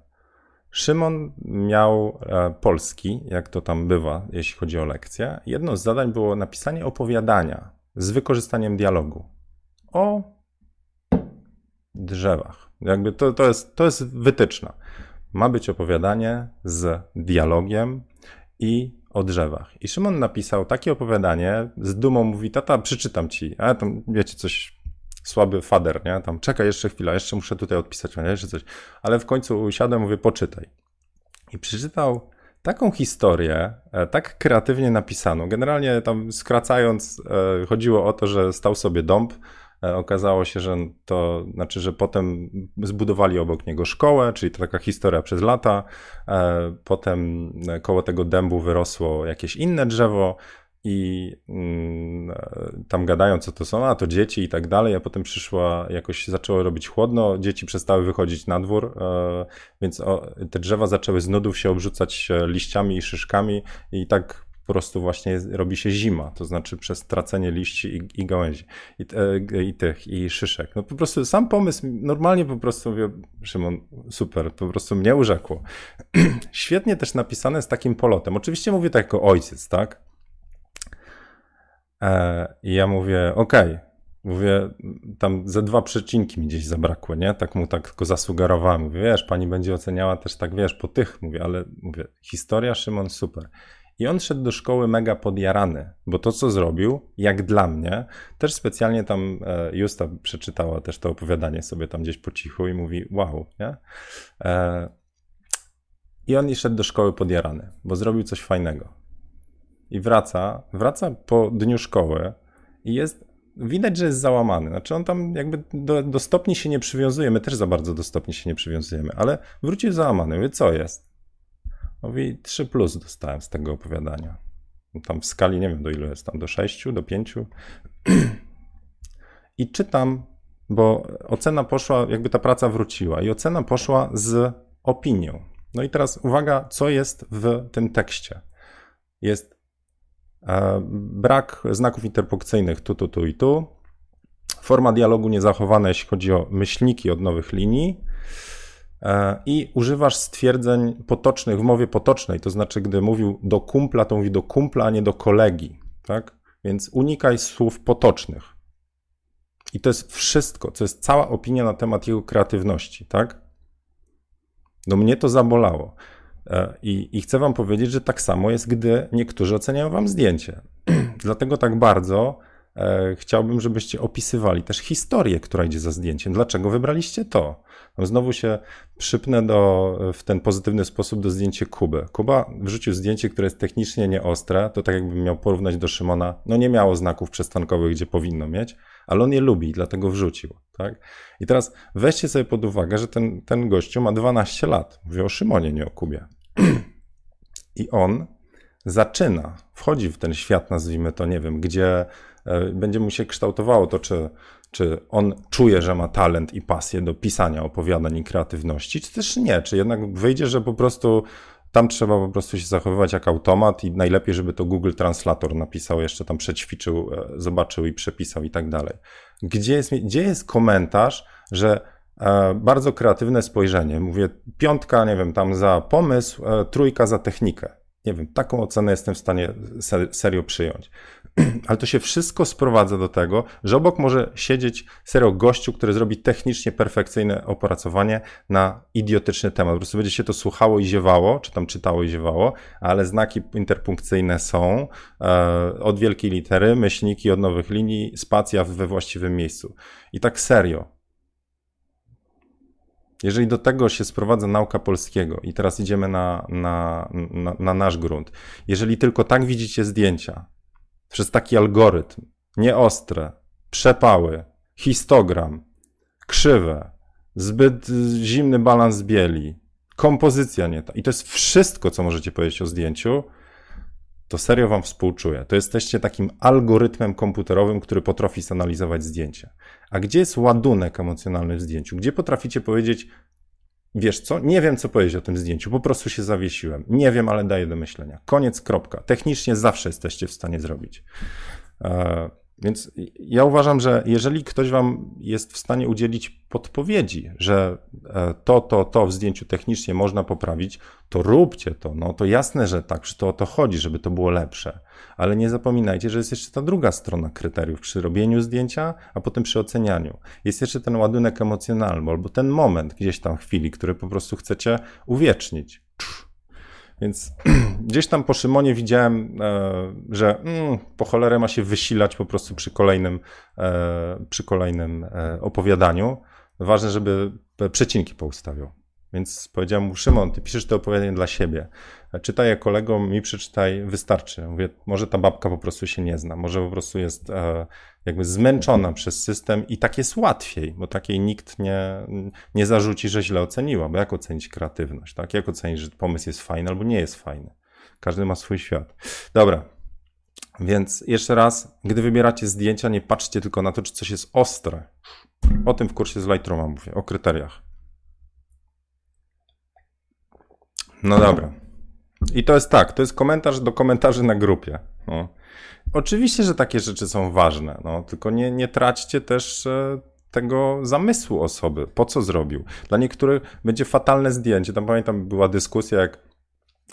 Szymon miał e, polski, jak to tam bywa, jeśli chodzi o lekcje. Jedno z zadań było napisanie opowiadania z wykorzystaniem dialogu o drzewach. Jakby to, to, jest, to jest wytyczna. Ma być opowiadanie z dialogiem i o drzewach. I Szymon napisał takie opowiadanie, z dumą mówi, tata, przeczytam ci. A tam, wiecie, coś słaby fader, nie? Tam, czekaj jeszcze chwilę, jeszcze muszę tutaj odpisać, jeszcze coś. Ale w końcu usiadłem, mówię, poczytaj. I przeczytał taką historię, e, tak kreatywnie napisaną. Generalnie tam skracając, e, chodziło o to, że stał sobie dąb, okazało się, że to znaczy, że potem zbudowali obok niego szkołę, czyli to taka historia przez lata. E, potem koło tego dębu wyrosło jakieś inne drzewo i mm, e, tam gadają, co to są, a to dzieci i tak dalej, a potem przyszła, jakoś zaczęło robić chłodno, dzieci przestały wychodzić na dwór, więc te drzewa zaczęły z nudów się obrzucać liściami i szyszkami i tak po prostu właśnie robi się zima, to znaczy przez tracenie liści i, i gałęzi i, e, i, tych, i szyszek. No po prostu sam pomysł, normalnie po prostu mówię, Szymon, super, po prostu mnie urzekło. Świetnie też napisane z takim polotem. Oczywiście mówię tak jako ojciec, tak? E, I ja mówię, okej, okay. Mówię, tam ze dwa przecinki mi gdzieś zabrakło, nie? Tak mu tak go zasugerowałem. Mówię, wiesz, pani będzie oceniała też tak, wiesz, po tych. Mówię, ale mówię, historia Szymon super. I on szedł do szkoły mega podjarany, bo to, co zrobił, jak dla mnie, też specjalnie tam e, Justa przeczytała też to opowiadanie sobie tam gdzieś po cichu i mówi, wow, nie? E, I on szedł do szkoły podjarany, bo zrobił coś fajnego. I wraca, wraca po dniu szkoły i jest, widać, że jest załamany. Znaczy on tam jakby do, do stopni się nie przywiązuje, my też za bardzo do stopni się nie przywiązujemy, ale wrócił załamany. Mówi, co jest? Mówi 3 plus dostałem z tego opowiadania. Tam w skali nie wiem do ilu jest, tam do 6, do 5. I czytam, bo ocena poszła, jakby ta praca wróciła, i ocena poszła z opinią. No i teraz uwaga, co jest w tym tekście. Jest e, brak znaków interpunkcyjnych tu, tu, tu i tu. Forma dialogu niezachowana, jeśli chodzi o myślniki od nowych linii. E, i używasz stwierdzeń potocznych w mowie potocznej, to znaczy, gdy mówił do kumpla, to mówi do kumpla, a nie do kolegi, tak? Więc unikaj słów potocznych. I to jest wszystko, to jest cała opinia na temat jego kreatywności, tak? No mnie to zabolało. E, I, I, chcę wam powiedzieć, że tak samo jest, gdy niektórzy oceniają wam zdjęcie. Dlatego tak bardzo e, chciałbym, żebyście opisywali też historię, która idzie za zdjęciem. Dlaczego wybraliście to? Znowu się przypnę do, w ten pozytywny sposób do zdjęcia Kuby. Kuba wrzucił zdjęcie, które jest technicznie nieostre, to tak jakbym miał porównać do Szymona, no nie miało znaków przestankowych, gdzie powinno mieć, ale on je lubi, dlatego wrzucił. Tak? I teraz weźcie sobie pod uwagę, że ten, ten gościu ma 12 lat. Mówię o Szymonie, nie o Kubie. I on zaczyna, wchodzi w ten świat, nazwijmy to, nie wiem, gdzie e, będzie mu się kształtowało to, czy czy on czuje, że ma talent i pasję do pisania opowiadań i kreatywności, czy też nie? Czy jednak wyjdzie, że po prostu tam trzeba po prostu się zachowywać jak automat i najlepiej, żeby to Google Translator napisał, jeszcze tam przećwiczył, e, zobaczył i przepisał i tak dalej. Gdzie jest, gdzie jest komentarz, że e, bardzo kreatywne spojrzenie, mówię piątka, nie wiem, tam za pomysł, e, trójka za technikę. Nie wiem, taką ocenę jestem w stanie serio przyjąć. Ale to się wszystko sprowadza do tego, że obok może siedzieć serio gościu, który zrobi technicznie perfekcyjne opracowanie na idiotyczny temat. Po prostu będzie się to słuchało i ziewało, czy tam czytało i ziewało, ale znaki interpunkcyjne są e, od wielkiej litery, myślniki od nowych linii, spacja we właściwym miejscu. I tak serio. Jeżeli do tego się sprowadza nauka polskiego i teraz idziemy na, na, na, na nasz grunt, jeżeli tylko tak widzicie zdjęcia, przez taki algorytm, nieostre, przepały, histogram, krzywe, zbyt zimny balans bieli, kompozycja nie ta. I to jest wszystko, co możecie powiedzieć o zdjęciu, to serio wam współczuję. To jesteście takim algorytmem komputerowym, który potrafi zanalizować zdjęcie. A gdzie jest ładunek emocjonalny w zdjęciu? Gdzie potraficie powiedzieć, Wiesz co? Nie wiem, co powiedzieć o tym zdjęciu. Po prostu się zawiesiłem. Nie wiem, ale daję do myślenia. Koniec, kropka. Technicznie zawsze jesteście w stanie zrobić. Więc ja uważam, że jeżeli ktoś wam jest w stanie udzielić podpowiedzi, że e, to, to, to w zdjęciu technicznie można poprawić, to róbcie to. No to jasne, że tak, że to o to chodzi, żeby to było lepsze. Ale nie zapominajcie, że jest jeszcze ta druga strona kryteriów przy robieniu zdjęcia, a potem przy ocenianiu. Jest jeszcze ten ładunek emocjonalny, albo ten moment gdzieś tam chwili, który po prostu chcecie uwiecznić. Więc gdzieś tam po Szymonie widziałem, e, że mm, po cholerę ma się wysilać po prostu przy kolejnym, e, przy kolejnym e, opowiadaniu. Ważne, żeby przecinki poustawiał. Więc powiedziałem mu, Szymon, ty piszesz to opowiadanie dla siebie. Czytaj je kolegom, mi przeczytaj, wystarczy. Mówię, może ta babka po prostu się nie zna, może po prostu jest e, jakby zmęczona przez system i tak jest łatwiej, bo takiej nikt nie, nie zarzuci, że źle oceniła, bo jak ocenić kreatywność, tak? Jak ocenić, że pomysł jest fajny albo nie jest fajny? Każdy ma swój świat. Dobra, więc jeszcze raz, gdy wybieracie zdjęcia, nie patrzcie tylko na to, czy coś jest ostre. O tym w kursie z Lightrooma mówię, o kryteriach. No dobra. I to jest tak, to jest komentarz do komentarzy na grupie. No. Oczywiście, że takie rzeczy są ważne, no, tylko nie, nie traćcie też e, tego zamysłu osoby, po co zrobił. Dla niektórych będzie fatalne zdjęcie. Tam pamiętam, była dyskusja, jak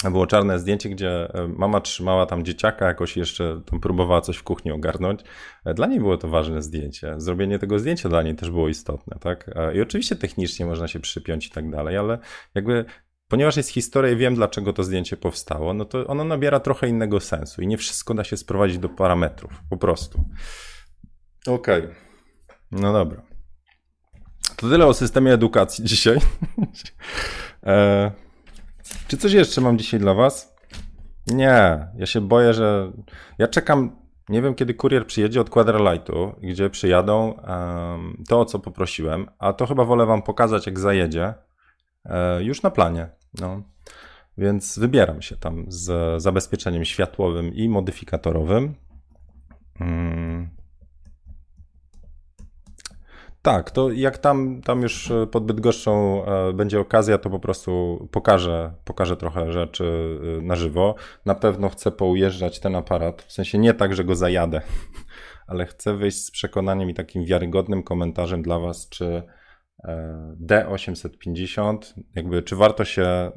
było czarne zdjęcie, gdzie e, mama trzymała tam dzieciaka, jakoś jeszcze tam próbowała coś w kuchni ogarnąć. E, dla niej było to ważne zdjęcie. Zrobienie tego zdjęcia dla niej też było istotne, tak? I oczywiście technicznie można się przypiąć i tak dalej, ale jakby ponieważ jest historia i wiem, dlaczego to zdjęcie powstało, no to ono nabiera trochę innego sensu i nie wszystko da się sprowadzić do parametrów, po prostu. Okej. Okay. No dobra. To tyle o systemie edukacji dzisiaj. e, czy coś jeszcze mam dzisiaj dla Was? Nie, ja się boję, że. Ja czekam. Nie wiem, kiedy kurier przyjedzie od Quadralightu, gdzie przyjadą um, to, o co poprosiłem, a to chyba wolę Wam pokazać, jak zajedzie. E, już na planie. No. Więc wybieram się tam z zabezpieczeniem światłowym i modyfikatorowym. Hmm. Tak, to jak tam, tam już pod Bydgoszczą e, będzie okazja, to po prostu pokażę, pokażę trochę rzeczy e, na żywo. Na pewno chcę poujeżdżać ten aparat, w sensie nie tak, że go zajadę, ale chcę wyjść z przekonaniem i takim wiarygodnym komentarzem dla Was, czy D850, jakby czy warto się, e,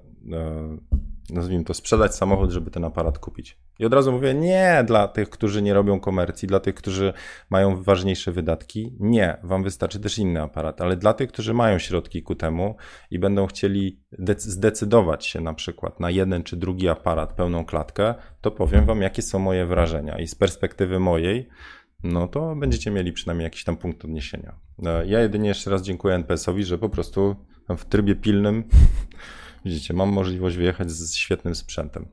nazwijmy to, sprzedać samochód, żeby ten aparat kupić. I od razu mówię, nie dla tych, którzy nie robią komercji, dla tych, którzy mają ważniejsze wydatki. Nie, wam wystarczy też inny aparat, ale dla tych, którzy mają środki ku temu i będą chcieli zdecydować się na przykład na jeden czy drugi aparat, pełną klatkę, to powiem wam, jakie są moje wrażenia. I z perspektywy mojej, no to będziecie mieli przynajmniej jakiś tam punkt odniesienia. E, ja jedynie jeszcze raz dziękuję NPS-owi, że po prostu w trybie pilnym, widzicie, mam możliwość wyjechać z świetnym sprzętem.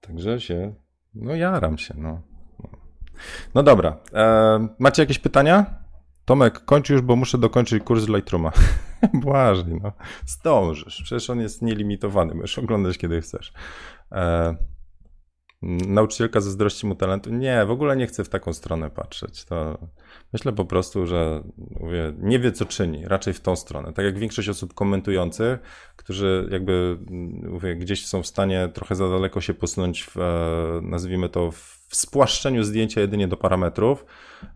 Także się, no jaram się, no. No dobra, e, macie jakieś pytania? Tomek, kończ już, bo muszę dokończyć kurs Lightrooma. Błażej, no. Zdążysz, przecież on jest nielimitowany, możesz oglądać kiedy chcesz. E, nauczycielka zazdrości mu talentu. Nie, w ogóle nie chcę w taką stronę patrzeć. To myślę po prostu, że mówię, nie wie co czyni, raczej w tą stronę. Tak jak większość osób komentujących, którzy jakby mówię, gdzieś są w stanie trochę za daleko się posunąć w, e, nazwijmy to, w spłaszczeniu zdjęcia jedynie do parametrów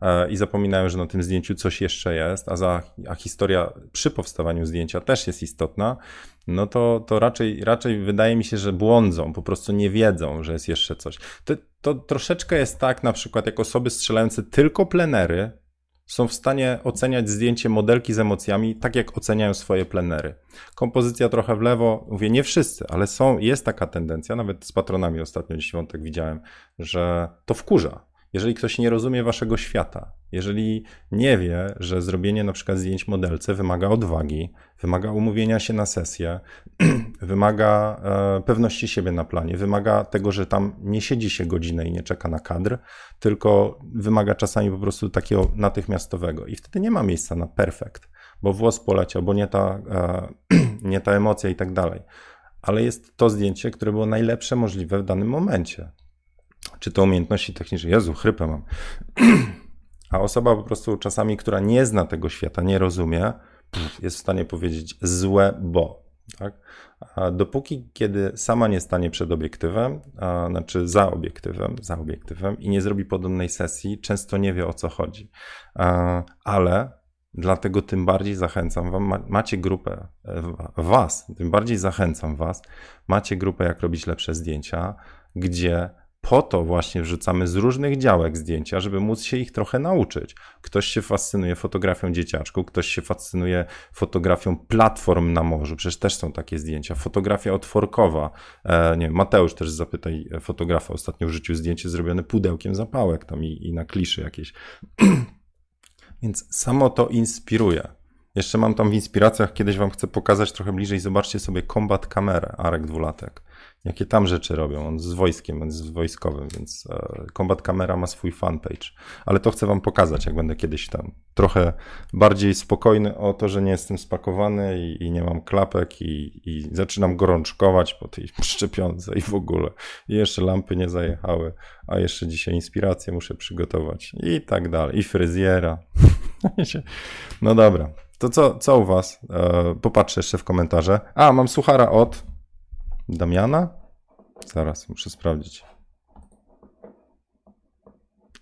e, i zapominają, że na tym zdjęciu coś jeszcze jest, a, za, a historia przy powstawaniu zdjęcia też jest istotna, no to, to raczej, raczej wydaje mi się, że błądzą, po prostu nie wiedzą, że jest jeszcze coś. To, to troszeczkę jest tak, na przykład, jak osoby strzelające tylko plenery są w stanie oceniać zdjęcie modelki z emocjami, tak jak oceniają swoje plenery. Kompozycja trochę w lewo, mówię nie wszyscy, ale są, jest taka tendencja, nawet z patronami ostatnio dziś wątek widziałem, że to wkurza. Jeżeli ktoś nie rozumie waszego świata, jeżeli nie wie, że zrobienie na przykład zdjęć modelce wymaga odwagi, wymaga umówienia się na sesję, wymaga e, pewności siebie na planie, wymaga tego, że tam nie siedzi się godzinę i nie czeka na kadr, tylko wymaga czasami po prostu takiego natychmiastowego. I wtedy nie ma miejsca na perfekt, bo włos poleciał, bo nie ta, e, nie ta emocja i tak dalej. Ale jest to zdjęcie, które było najlepsze możliwe w danym momencie czy to umiejętności techniczne. Jezu, chrypę mam. A osoba po prostu czasami, która nie zna tego świata, nie rozumie, jest w stanie powiedzieć złe, bo. Tak? A dopóki, kiedy sama nie stanie przed obiektywem, a, znaczy za obiektywem, za obiektywem i nie zrobi podobnej sesji, często nie wie o co chodzi. A, ale dlatego tym bardziej zachęcam wam, macie grupę, e, was, tym bardziej zachęcam was, macie grupę jak robić lepsze zdjęcia, gdzie po to właśnie wrzucamy z różnych działek zdjęcia, żeby móc się ich trochę nauczyć. Ktoś się fascynuje fotografią dzieciaczku, ktoś się fascynuje fotografią platform na morzu, przecież też są takie zdjęcia. Fotografia otworkowa, e, nie wiem, Mateusz też zapytaj fotografa, ostatnio życiu zdjęcie zrobione pudełkiem zapałek tam i, i na kliszy jakieś. Więc samo to inspiruje. Jeszcze mam tam w inspiracjach, kiedyś wam chcę pokazać trochę bliżej, zobaczcie sobie Combat Kamerę, Arek Dwulatek jakie tam rzeczy robią. On z wojskiem, on jest wojskowym, więc e, Combat Camera ma swój fanpage. Ale to chcę wam pokazać, jak będę kiedyś tam. Trochę bardziej spokojny o to, że nie jestem spakowany i, i nie mam klapek i, i, zaczynam gorączkować po tej szczepionce i w ogóle. I jeszcze lampy nie zajechały, a jeszcze dzisiaj inspirację muszę przygotować i tak dalej. I fryzjera. no dobra. To co, co u was? E, popatrzę jeszcze w komentarze. A, mam suchara od Damiana? Zaraz, muszę sprawdzić.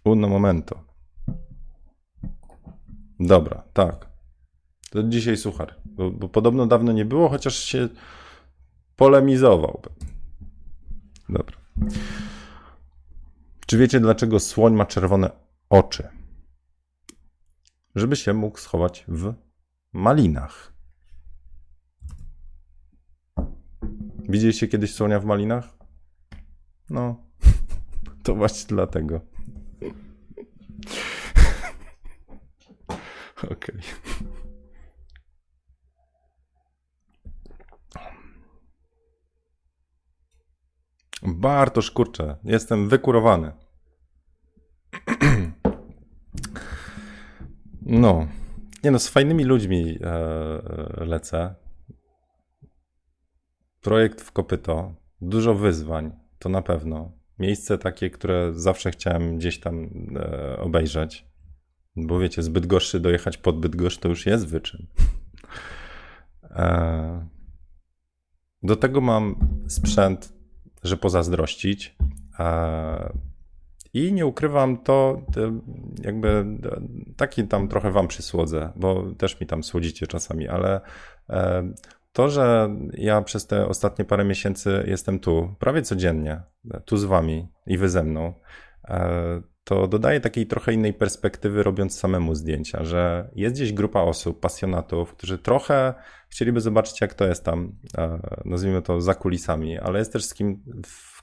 Uno momento. Dobra, tak. To dzisiaj suchar. Bo, bo podobno dawno nie było, chociaż się polemizował. Dobra. Czy wiecie, dlaczego słoń ma czerwone oczy? Żeby się mógł schować w malinach. Widzieliście kiedyś słonia w malinach? No, to właśnie dlatego. Okej. Okay. Bartosz, kurczę, jestem wykurowany. No, nie no, z fajnymi ludźmi e, e lecę. Projekt w kopyto, dużo wyzwań, to na pewno. Miejsce takie, które zawsze chciałem gdzieś tam e, obejrzeć. Bo wiecie, zbyt gorszy dojechać pod Bydgoszcz to już jest wyczyn. E, do tego mam sprzęt, że pozazdrościć. E, I nie ukrywam to, jakby taki tam trochę wam przysłodzę, bo też mi tam słodzicie czasami, ale e, to, że ja przez te ostatnie parę miesięcy jestem tu prawie codziennie, tu z wami i wy ze mną, e, to dodaje takiej trochę innej perspektywy, robiąc samemu zdjęcia, że jest gdzieś grupa osób, pasjonatów, którzy trochę chcieliby zobaczyć, jak to jest tam, e, nazwijmy to za kulisami, ale jest też z kim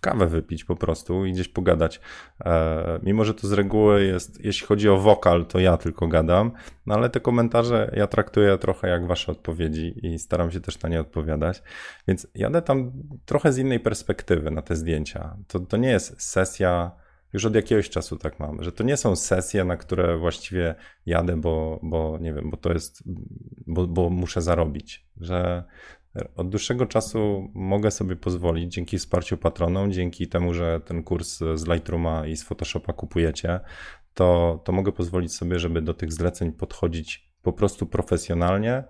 kawę wypić po prostu i gdzieś pogadać. E, mimo, że to z reguły jest, jeśli chodzi o wokal, to ja tylko gadam, no ale te komentarze ja traktuję trochę jak wasze odpowiedzi i staram się też na nie odpowiadać. Więc jadę tam trochę z innej perspektywy na te zdjęcia. To, to nie jest sesja. Już od jakiegoś czasu tak mam, że to nie są sesje, na które właściwie jadę, bo, bo nie wiem, bo to jest, bo, bo muszę zarobić. Że od dłuższego czasu mogę sobie pozwolić, dzięki wsparciu patronom, dzięki temu, że ten kurs z Lightrooma i z Photoshopa kupujecie, to, to mogę pozwolić sobie, żeby do tych zleceń podchodzić po prostu profesjonalnie,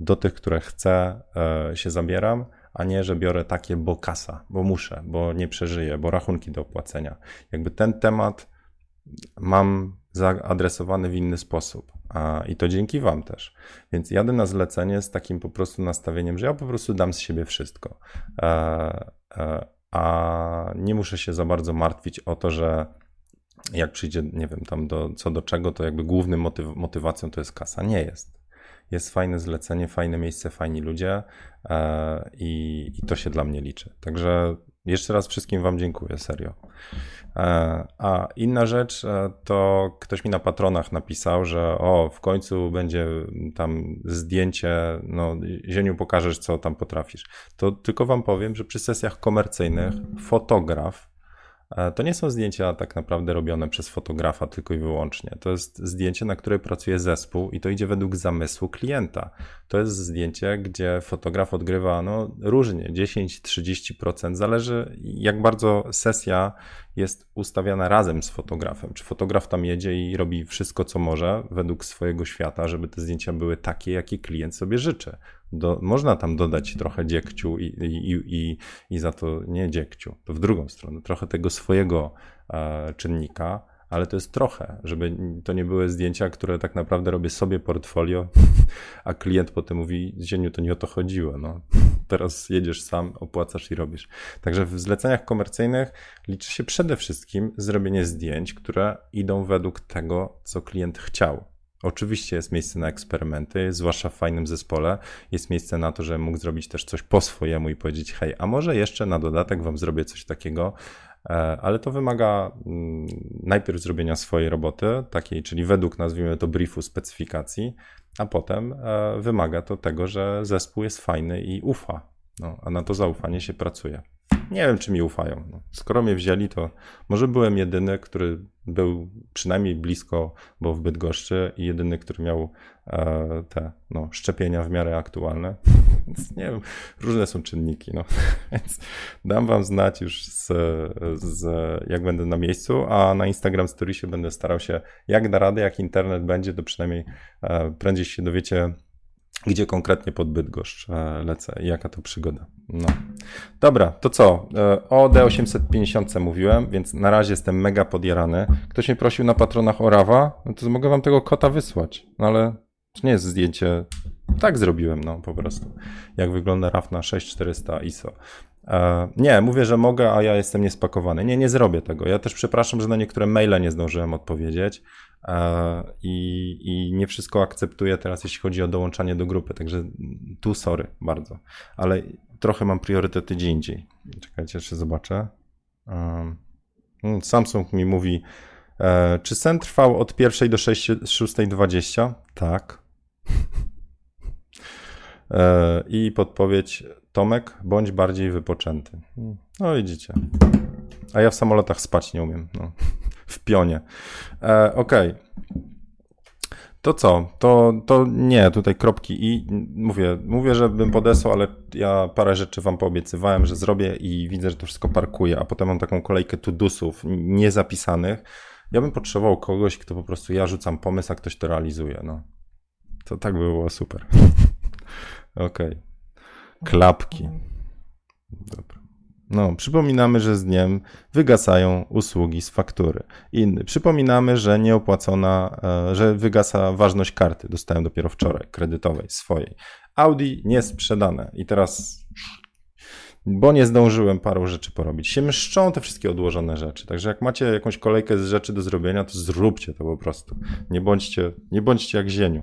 do tych, które chcę, e, się zabieram, a nie, że biorę takie, bo kasa, bo muszę, bo nie przeżyję, bo rachunki do opłacenia. Jakby ten temat mam zaadresowany w inny sposób. A, I to dzięki Wam też. Więc jadę na zlecenie z takim po prostu nastawieniem, że ja po prostu dam z siebie wszystko. E, e, a nie muszę się za bardzo martwić o to, że jak przyjdzie, nie wiem, tam do, co do czego, to jakby głównym motyw, motywacją to jest kasa. Nie jest. Jest fajne zlecenie, fajne miejsce, fajni ludzie e, i, i to się dla mnie liczy. Także jeszcze raz wszystkim Wam dziękuję, serio. E, a inna rzecz, e, to ktoś mi na patronach napisał, że o, w końcu będzie tam zdjęcie, no, Zieniu pokażesz, co tam potrafisz. To tylko Wam powiem, że przy sesjach komercyjnych fotograf to nie są zdjęcia tak naprawdę robione przez fotografa tylko i wyłącznie. To jest zdjęcie, na które pracuje zespół i to idzie według zamysłu klienta. To jest zdjęcie, gdzie fotograf odgrywa no, różnie, 10-30%, zależy jak bardzo sesja jest ustawiana razem z fotografem. Czy fotograf tam jedzie i robi wszystko, co może według swojego świata, żeby te zdjęcia były takie, jakie klient sobie życzy. Do, można tam dodać trochę dziekciu i, i, i, i za to nie dziekciu, to w drugą stronę, trochę tego swojego e, czynnika, ale to jest trochę, żeby to nie były zdjęcia, które tak naprawdę robię sobie portfolio, a klient potem mówi, Zieniu, to nie o to chodziło, no. Teraz jedziesz sam, opłacasz i robisz. Także w zleceniach komercyjnych liczy się przede wszystkim zrobienie zdjęć, które idą według tego, co klient chciał. Oczywiście jest miejsce na eksperymenty, zwłaszcza w fajnym zespole. Jest miejsce na to, że mógł zrobić też coś po swojemu i powiedzieć: Hej, a może jeszcze na dodatek wam zrobię coś takiego, e, ale to wymaga mm, najpierw zrobienia swojej roboty, takiej, czyli według nazwijmy to briefu specyfikacji, a potem e, wymaga to tego, że zespół jest fajny i ufa. No, a na to zaufanie się pracuje. Nie wiem, czy mi ufają. No, skoro mnie wzięli, to może byłem jedyny, który był przynajmniej blisko, bo w Bydgoszczy i jedyny, który miał e, te no, szczepienia w miarę aktualne. Więc nie wiem, różne są czynniki. No. Więc dam wam znać już, z, z, jak będę na miejscu, a na Instagram Storiesie będę starał się, jak da radę, jak internet będzie, to przynajmniej e, prędzej się dowiecie, gdzie konkretnie pod Bydgoszcz e, lecę i jaka to przygoda. No. Dobra, to co? E, o D850 mówiłem, więc na razie jestem mega podjarany. Ktoś mnie prosił na patronach o Rawa, no to mogę wam tego kota wysłać, no ale to nie jest zdjęcie. Tak zrobiłem, no po prostu. Jak wygląda RAW na 6400 ISO. E, nie, mówię, że mogę, a ja jestem niespakowany. Nie, nie zrobię tego. Ja też przepraszam, że na niektóre maile nie zdążyłem odpowiedzieć. E, i, i nie wszystko akceptuję teraz, jeśli chodzi o dołączanie do grupy, także tu sorry bardzo, ale trochę mam priorytety gdzie indziej. Czekajcie, jeszcze zobaczę. Samsung mi mówi, e, czy sen trwał od 1 do 6.20? Tak. I podpowiedź Tomek, bądź bardziej wypoczęty. No widzicie. A ja w samolotach spać nie umiem. No w pionie. E, Okej. Okay. To co? To, to nie, tutaj kropki i mówię, mówię, że bym podesłał, ale ja parę rzeczy wam poobiecywałem, że zrobię i widzę, że to wszystko parkuje, a potem mam taką kolejkę tudusów niezapisanych. Ja bym potrzebował kogoś, kto po prostu ja rzucam pomysł, a ktoś to realizuje. No. To tak by było super. Okej. Okay. Klapki. Dobra. No, przypominamy, że z dniem wygasają usługi z faktury. Inny. Przypominamy, że nieopłacona, e, że wygasa ważność karty. Dostałem dopiero wczoraj, kredytowej, swojej. Audi nie sprzedane. I teraz, bo nie zdążyłem paru rzeczy porobić. Się mszczą te wszystkie odłożone rzeczy. Także jak macie jakąś kolejkę z rzeczy do zrobienia, to zróbcie to po prostu. Nie bądźcie, nie bądźcie jak zieniu.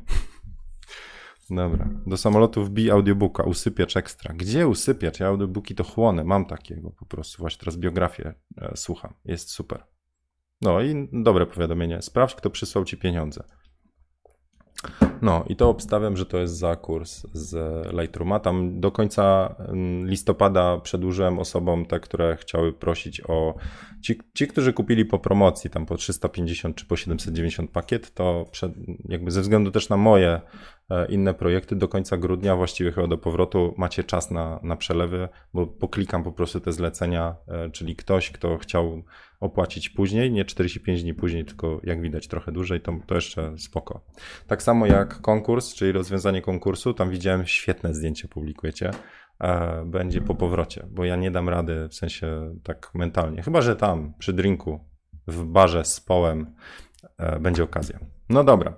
Dobra. Do samolotu wbij audiobooka, usypiacz ekstra. Gdzie usypiacz? Ja audiobooki to chłonę, mam takiego po prostu. Właśnie teraz biografię e, słucham. Jest super. No i dobre powiadomienie. Sprawdź, kto przysłał ci pieniądze. No i to obstawiam, że to jest za kurs z Lightrooma. Tam do końca mm, listopada przedłużyłem osobom te, które chciały prosić o. Ci, ci którzy kupili po promocji, tam po 350 czy po 790 pakiet, to przed, jakby ze względu też na moje e, inne projekty do końca grudnia, właściwie chyba do powrotu, macie czas na, na przelewy, bo poklikam po prostu te zlecenia, e, czyli ktoś, kto chciał opłacić później, nie 45 dni później, tylko jak widać trochę dłużej, to, to jeszcze spoko. Tak samo jak konkurs, czyli rozwiązanie konkursu, tam widziałem świetne zdjęcie publikujecie, będzie po powrocie, bo ja nie dam rady w sensie tak mentalnie, chyba że tam przy drinku w barze z połem e, będzie okazja. No dobra.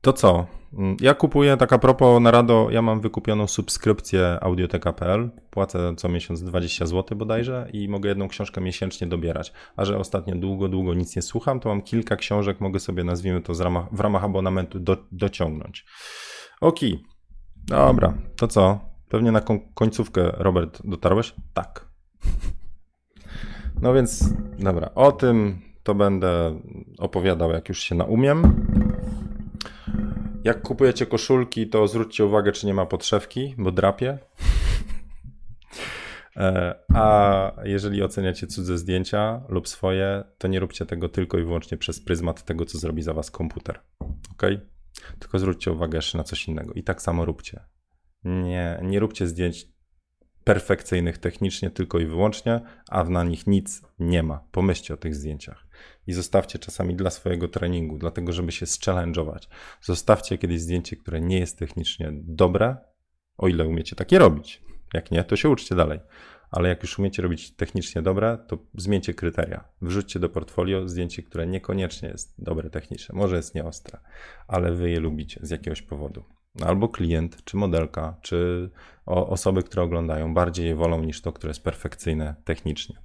To co? Mm, ja kupuję, tak a propos Narado, ja mam wykupioną subskrypcję audioteka.pl, płacę co miesiąc 20 zł bodajże i mogę jedną książkę miesięcznie dobierać. A że ostatnio długo, długo nic nie słucham, to mam kilka książek, mogę sobie, nazwijmy to, ramach, w ramach abonamentu do, dociągnąć. Ok, dobra, to co? Pewnie na końcówkę, Robert, dotarłeś? Tak. No więc, dobra, o tym to będę opowiadał, jak już się naumiem. Jak kupujecie koszulki, to zwróćcie uwagę, czy nie ma podszewki, bo drapie. E, a jeżeli oceniacie cudze zdjęcia lub swoje, to nie róbcie tego tylko i wyłącznie przez pryzmat tego, co zrobi za was komputer. Ok? Tylko zwróćcie uwagę jeszcze na coś innego. I tak samo róbcie. Nie, nie róbcie zdjęć perfekcyjnych technicznie tylko i wyłącznie, a na nich nic nie ma. Pomyślcie o tych zdjęciach i zostawcie czasami dla swojego treningu, dlatego żeby się challenge'ować. Zostawcie kiedyś zdjęcie, które nie jest technicznie dobre, o ile umiecie takie robić. Jak nie, to się uczcie dalej. Ale jak już umiecie robić technicznie dobre, to zmieńcie kryteria. Wrzućcie do portfolio zdjęcie, które niekoniecznie jest dobre technicznie. Może jest nieostre, ale wy je lubicie z jakiegoś powodu. Albo klient, czy modelka, czy osoby, które oglądają, bardziej je wolą niż to, które jest perfekcyjne technicznie.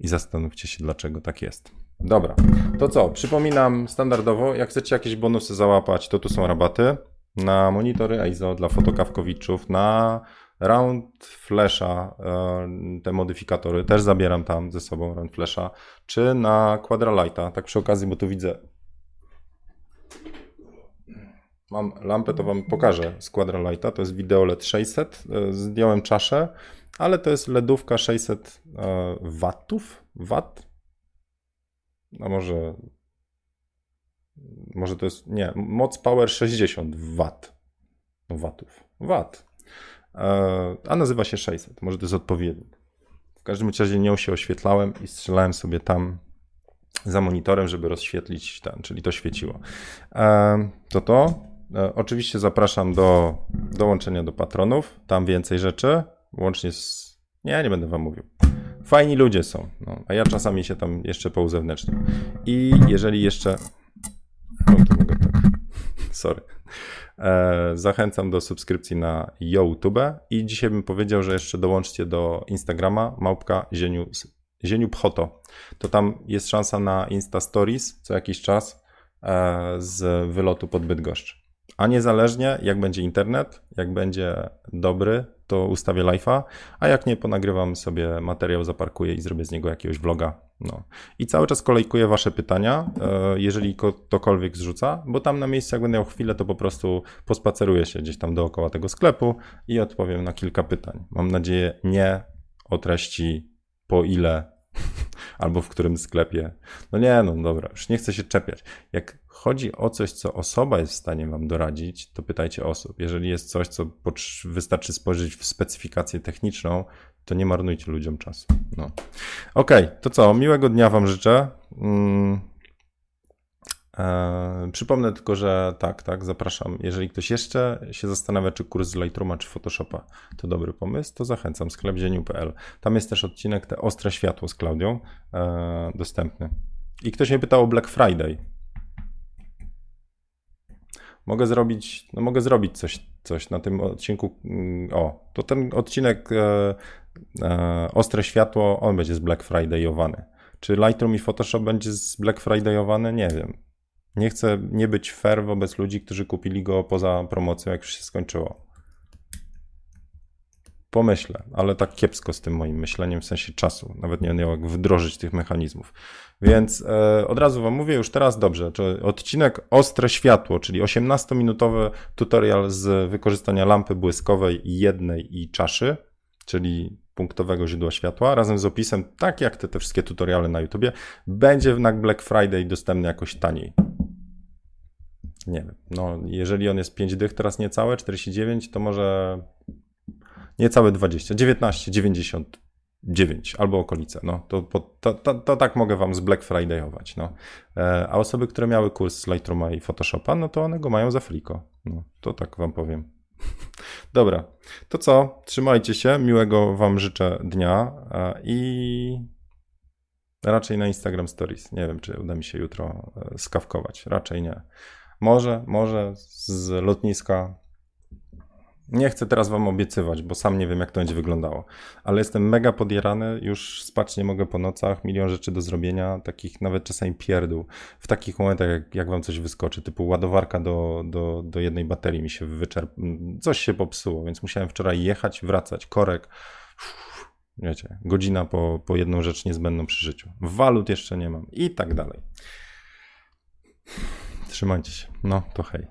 I zastanówcie się, dlaczego tak jest. Dobra, to co? Przypominam standardowo, jak chcecie jakieś bonusy załapać, to tu są rabaty na monitory ISO dla fotokawkowiczów, na Round Flasha, e, te modyfikatory też zabieram tam ze sobą Round Flasha, czy na Quadralighta, tak przy okazji, bo tu widzę mam lampę, to wam pokażę z Quadralighta, to jest Video LED 600, e, zdjąłem czaszę, ale to jest LEDówka 600 e, watów, watt, a może może to jest, nie, moc power 60 watt, no watów, watt, e, a nazywa się 600, może to jest odpowiednik. W każdym razie nią się oświetlałem i strzelałem sobie tam za monitorem, żeby rozświetlić ten, czyli to świeciło. E, to to. E, oczywiście zapraszam do dołączenia do patronów, tam więcej rzeczy, łącznie z... Nie, nie będę wam mówił. Fajni ludzie są, no, a ja czasami się tam jeszcze pouzewnętrzniam. I jeżeli jeszcze... To mogę tak... Sorry. E, zachęcam do subskrypcji na YouTube i dzisiaj bym powiedział, że jeszcze dołączcie do Instagrama małpka zieniu, zieniu pchoto. To tam jest szansa na Insta Stories co jakiś czas e, z wylotu pod Bydgoszcz. A niezależnie, jak będzie internet, jak będzie dobry, to ustawię live'a, a jak nie, ponagrywam sobie materiał, zaparkuję i zrobię z niego jakiegoś vloga. No. I cały czas kolejkuję wasze pytania, e, jeżeli ktokolwiek zrzuca, bo tam na miejscu, jak będę miał chwilę, to po prostu pospaceruję się gdzieś tam dookoła tego sklepu i odpowiem na kilka pytań. Mam nadzieję nie o treści po ile albo w którym sklepie. No nie, no dobra, już nie chcę się czepiać. Jak chodzi o coś, co osoba jest w stanie wam doradzić, to pytajcie osób. Jeżeli jest coś, co wystarczy spojrzeć w specyfikację techniczną, to nie marnujcie ludziom czasu. No. Okej, okay, to co? Miłego dnia wam życzę. Mm. Eee, przypomnę tylko, że tak, tak, zapraszam. Jeżeli ktoś jeszcze się zastanawia, czy kurs z Lightrooma, czy Photoshopa to dobry pomysł, to zachęcam sklepzieniu.pl. Tam jest też odcinek Te ostre światło z Klaudią eee, dostępny. I ktoś mnie pytał o Black Friday. Mogę zrobić, no mogę zrobić coś, coś na tym odcinku. Mm, o, to ten odcinek e, e, Ostre Światło, on będzie z Black Fridayowany. Czy Lightroom i Photoshop będzie z Black Fridayowany? Nie wiem. Nie chcę nie być fair wobec ludzi, którzy kupili go poza promocją, jak już się skończyło. Pomyślę, ale tak kiepsko z tym moim myśleniem w sensie czasu. Nawet nie wiem, jak wdrożyć tych mechanizmów. Więc e, od razu Wam mówię już teraz dobrze. Czy odcinek Ostre Światło, czyli 18-minutowy tutorial z wykorzystania lampy błyskowej jednej i czaszy, czyli punktowego źródła światła, razem z opisem, tak jak te, te wszystkie tutoriale na YouTubie, będzie na Black Friday dostępny jakoś taniej nie wiem, no jeżeli on jest 5 dych, teraz niecałe, 49, to może niecałe 20, 19, 99 albo okolice, no to, to, to, to tak mogę wam z Black Friday'ować, no. E, a osoby, które miały kurs Lightrooma i Photoshopa, no to one go mają za fliko, no to tak wam powiem. Dobra, to co? Trzymajcie się, miłego wam życzę dnia e, i raczej na Instagram Stories. Nie wiem, czy uda mi się jutro e, skawkować, raczej nie. Może, może z lotniska. Nie chcę teraz wam obiecywać, bo sam nie wiem, jak to będzie wyglądało. Ale jestem mega podjarany, już spać nie mogę po nocach, milion rzeczy do zrobienia, takich nawet czasami pierdół. W takich momentach, jak, jak wam coś wyskoczy, typu ładowarka do, do, do jednej baterii mi się wyczerp... Coś się popsuło, więc musiałem wczoraj jechać, wracać, korek. Uff, wiecie, godzina po, po jedną rzecz niezbędną przy życiu. Walut jeszcze nie mam i tak dalej. Trzymajcie się. No to hej.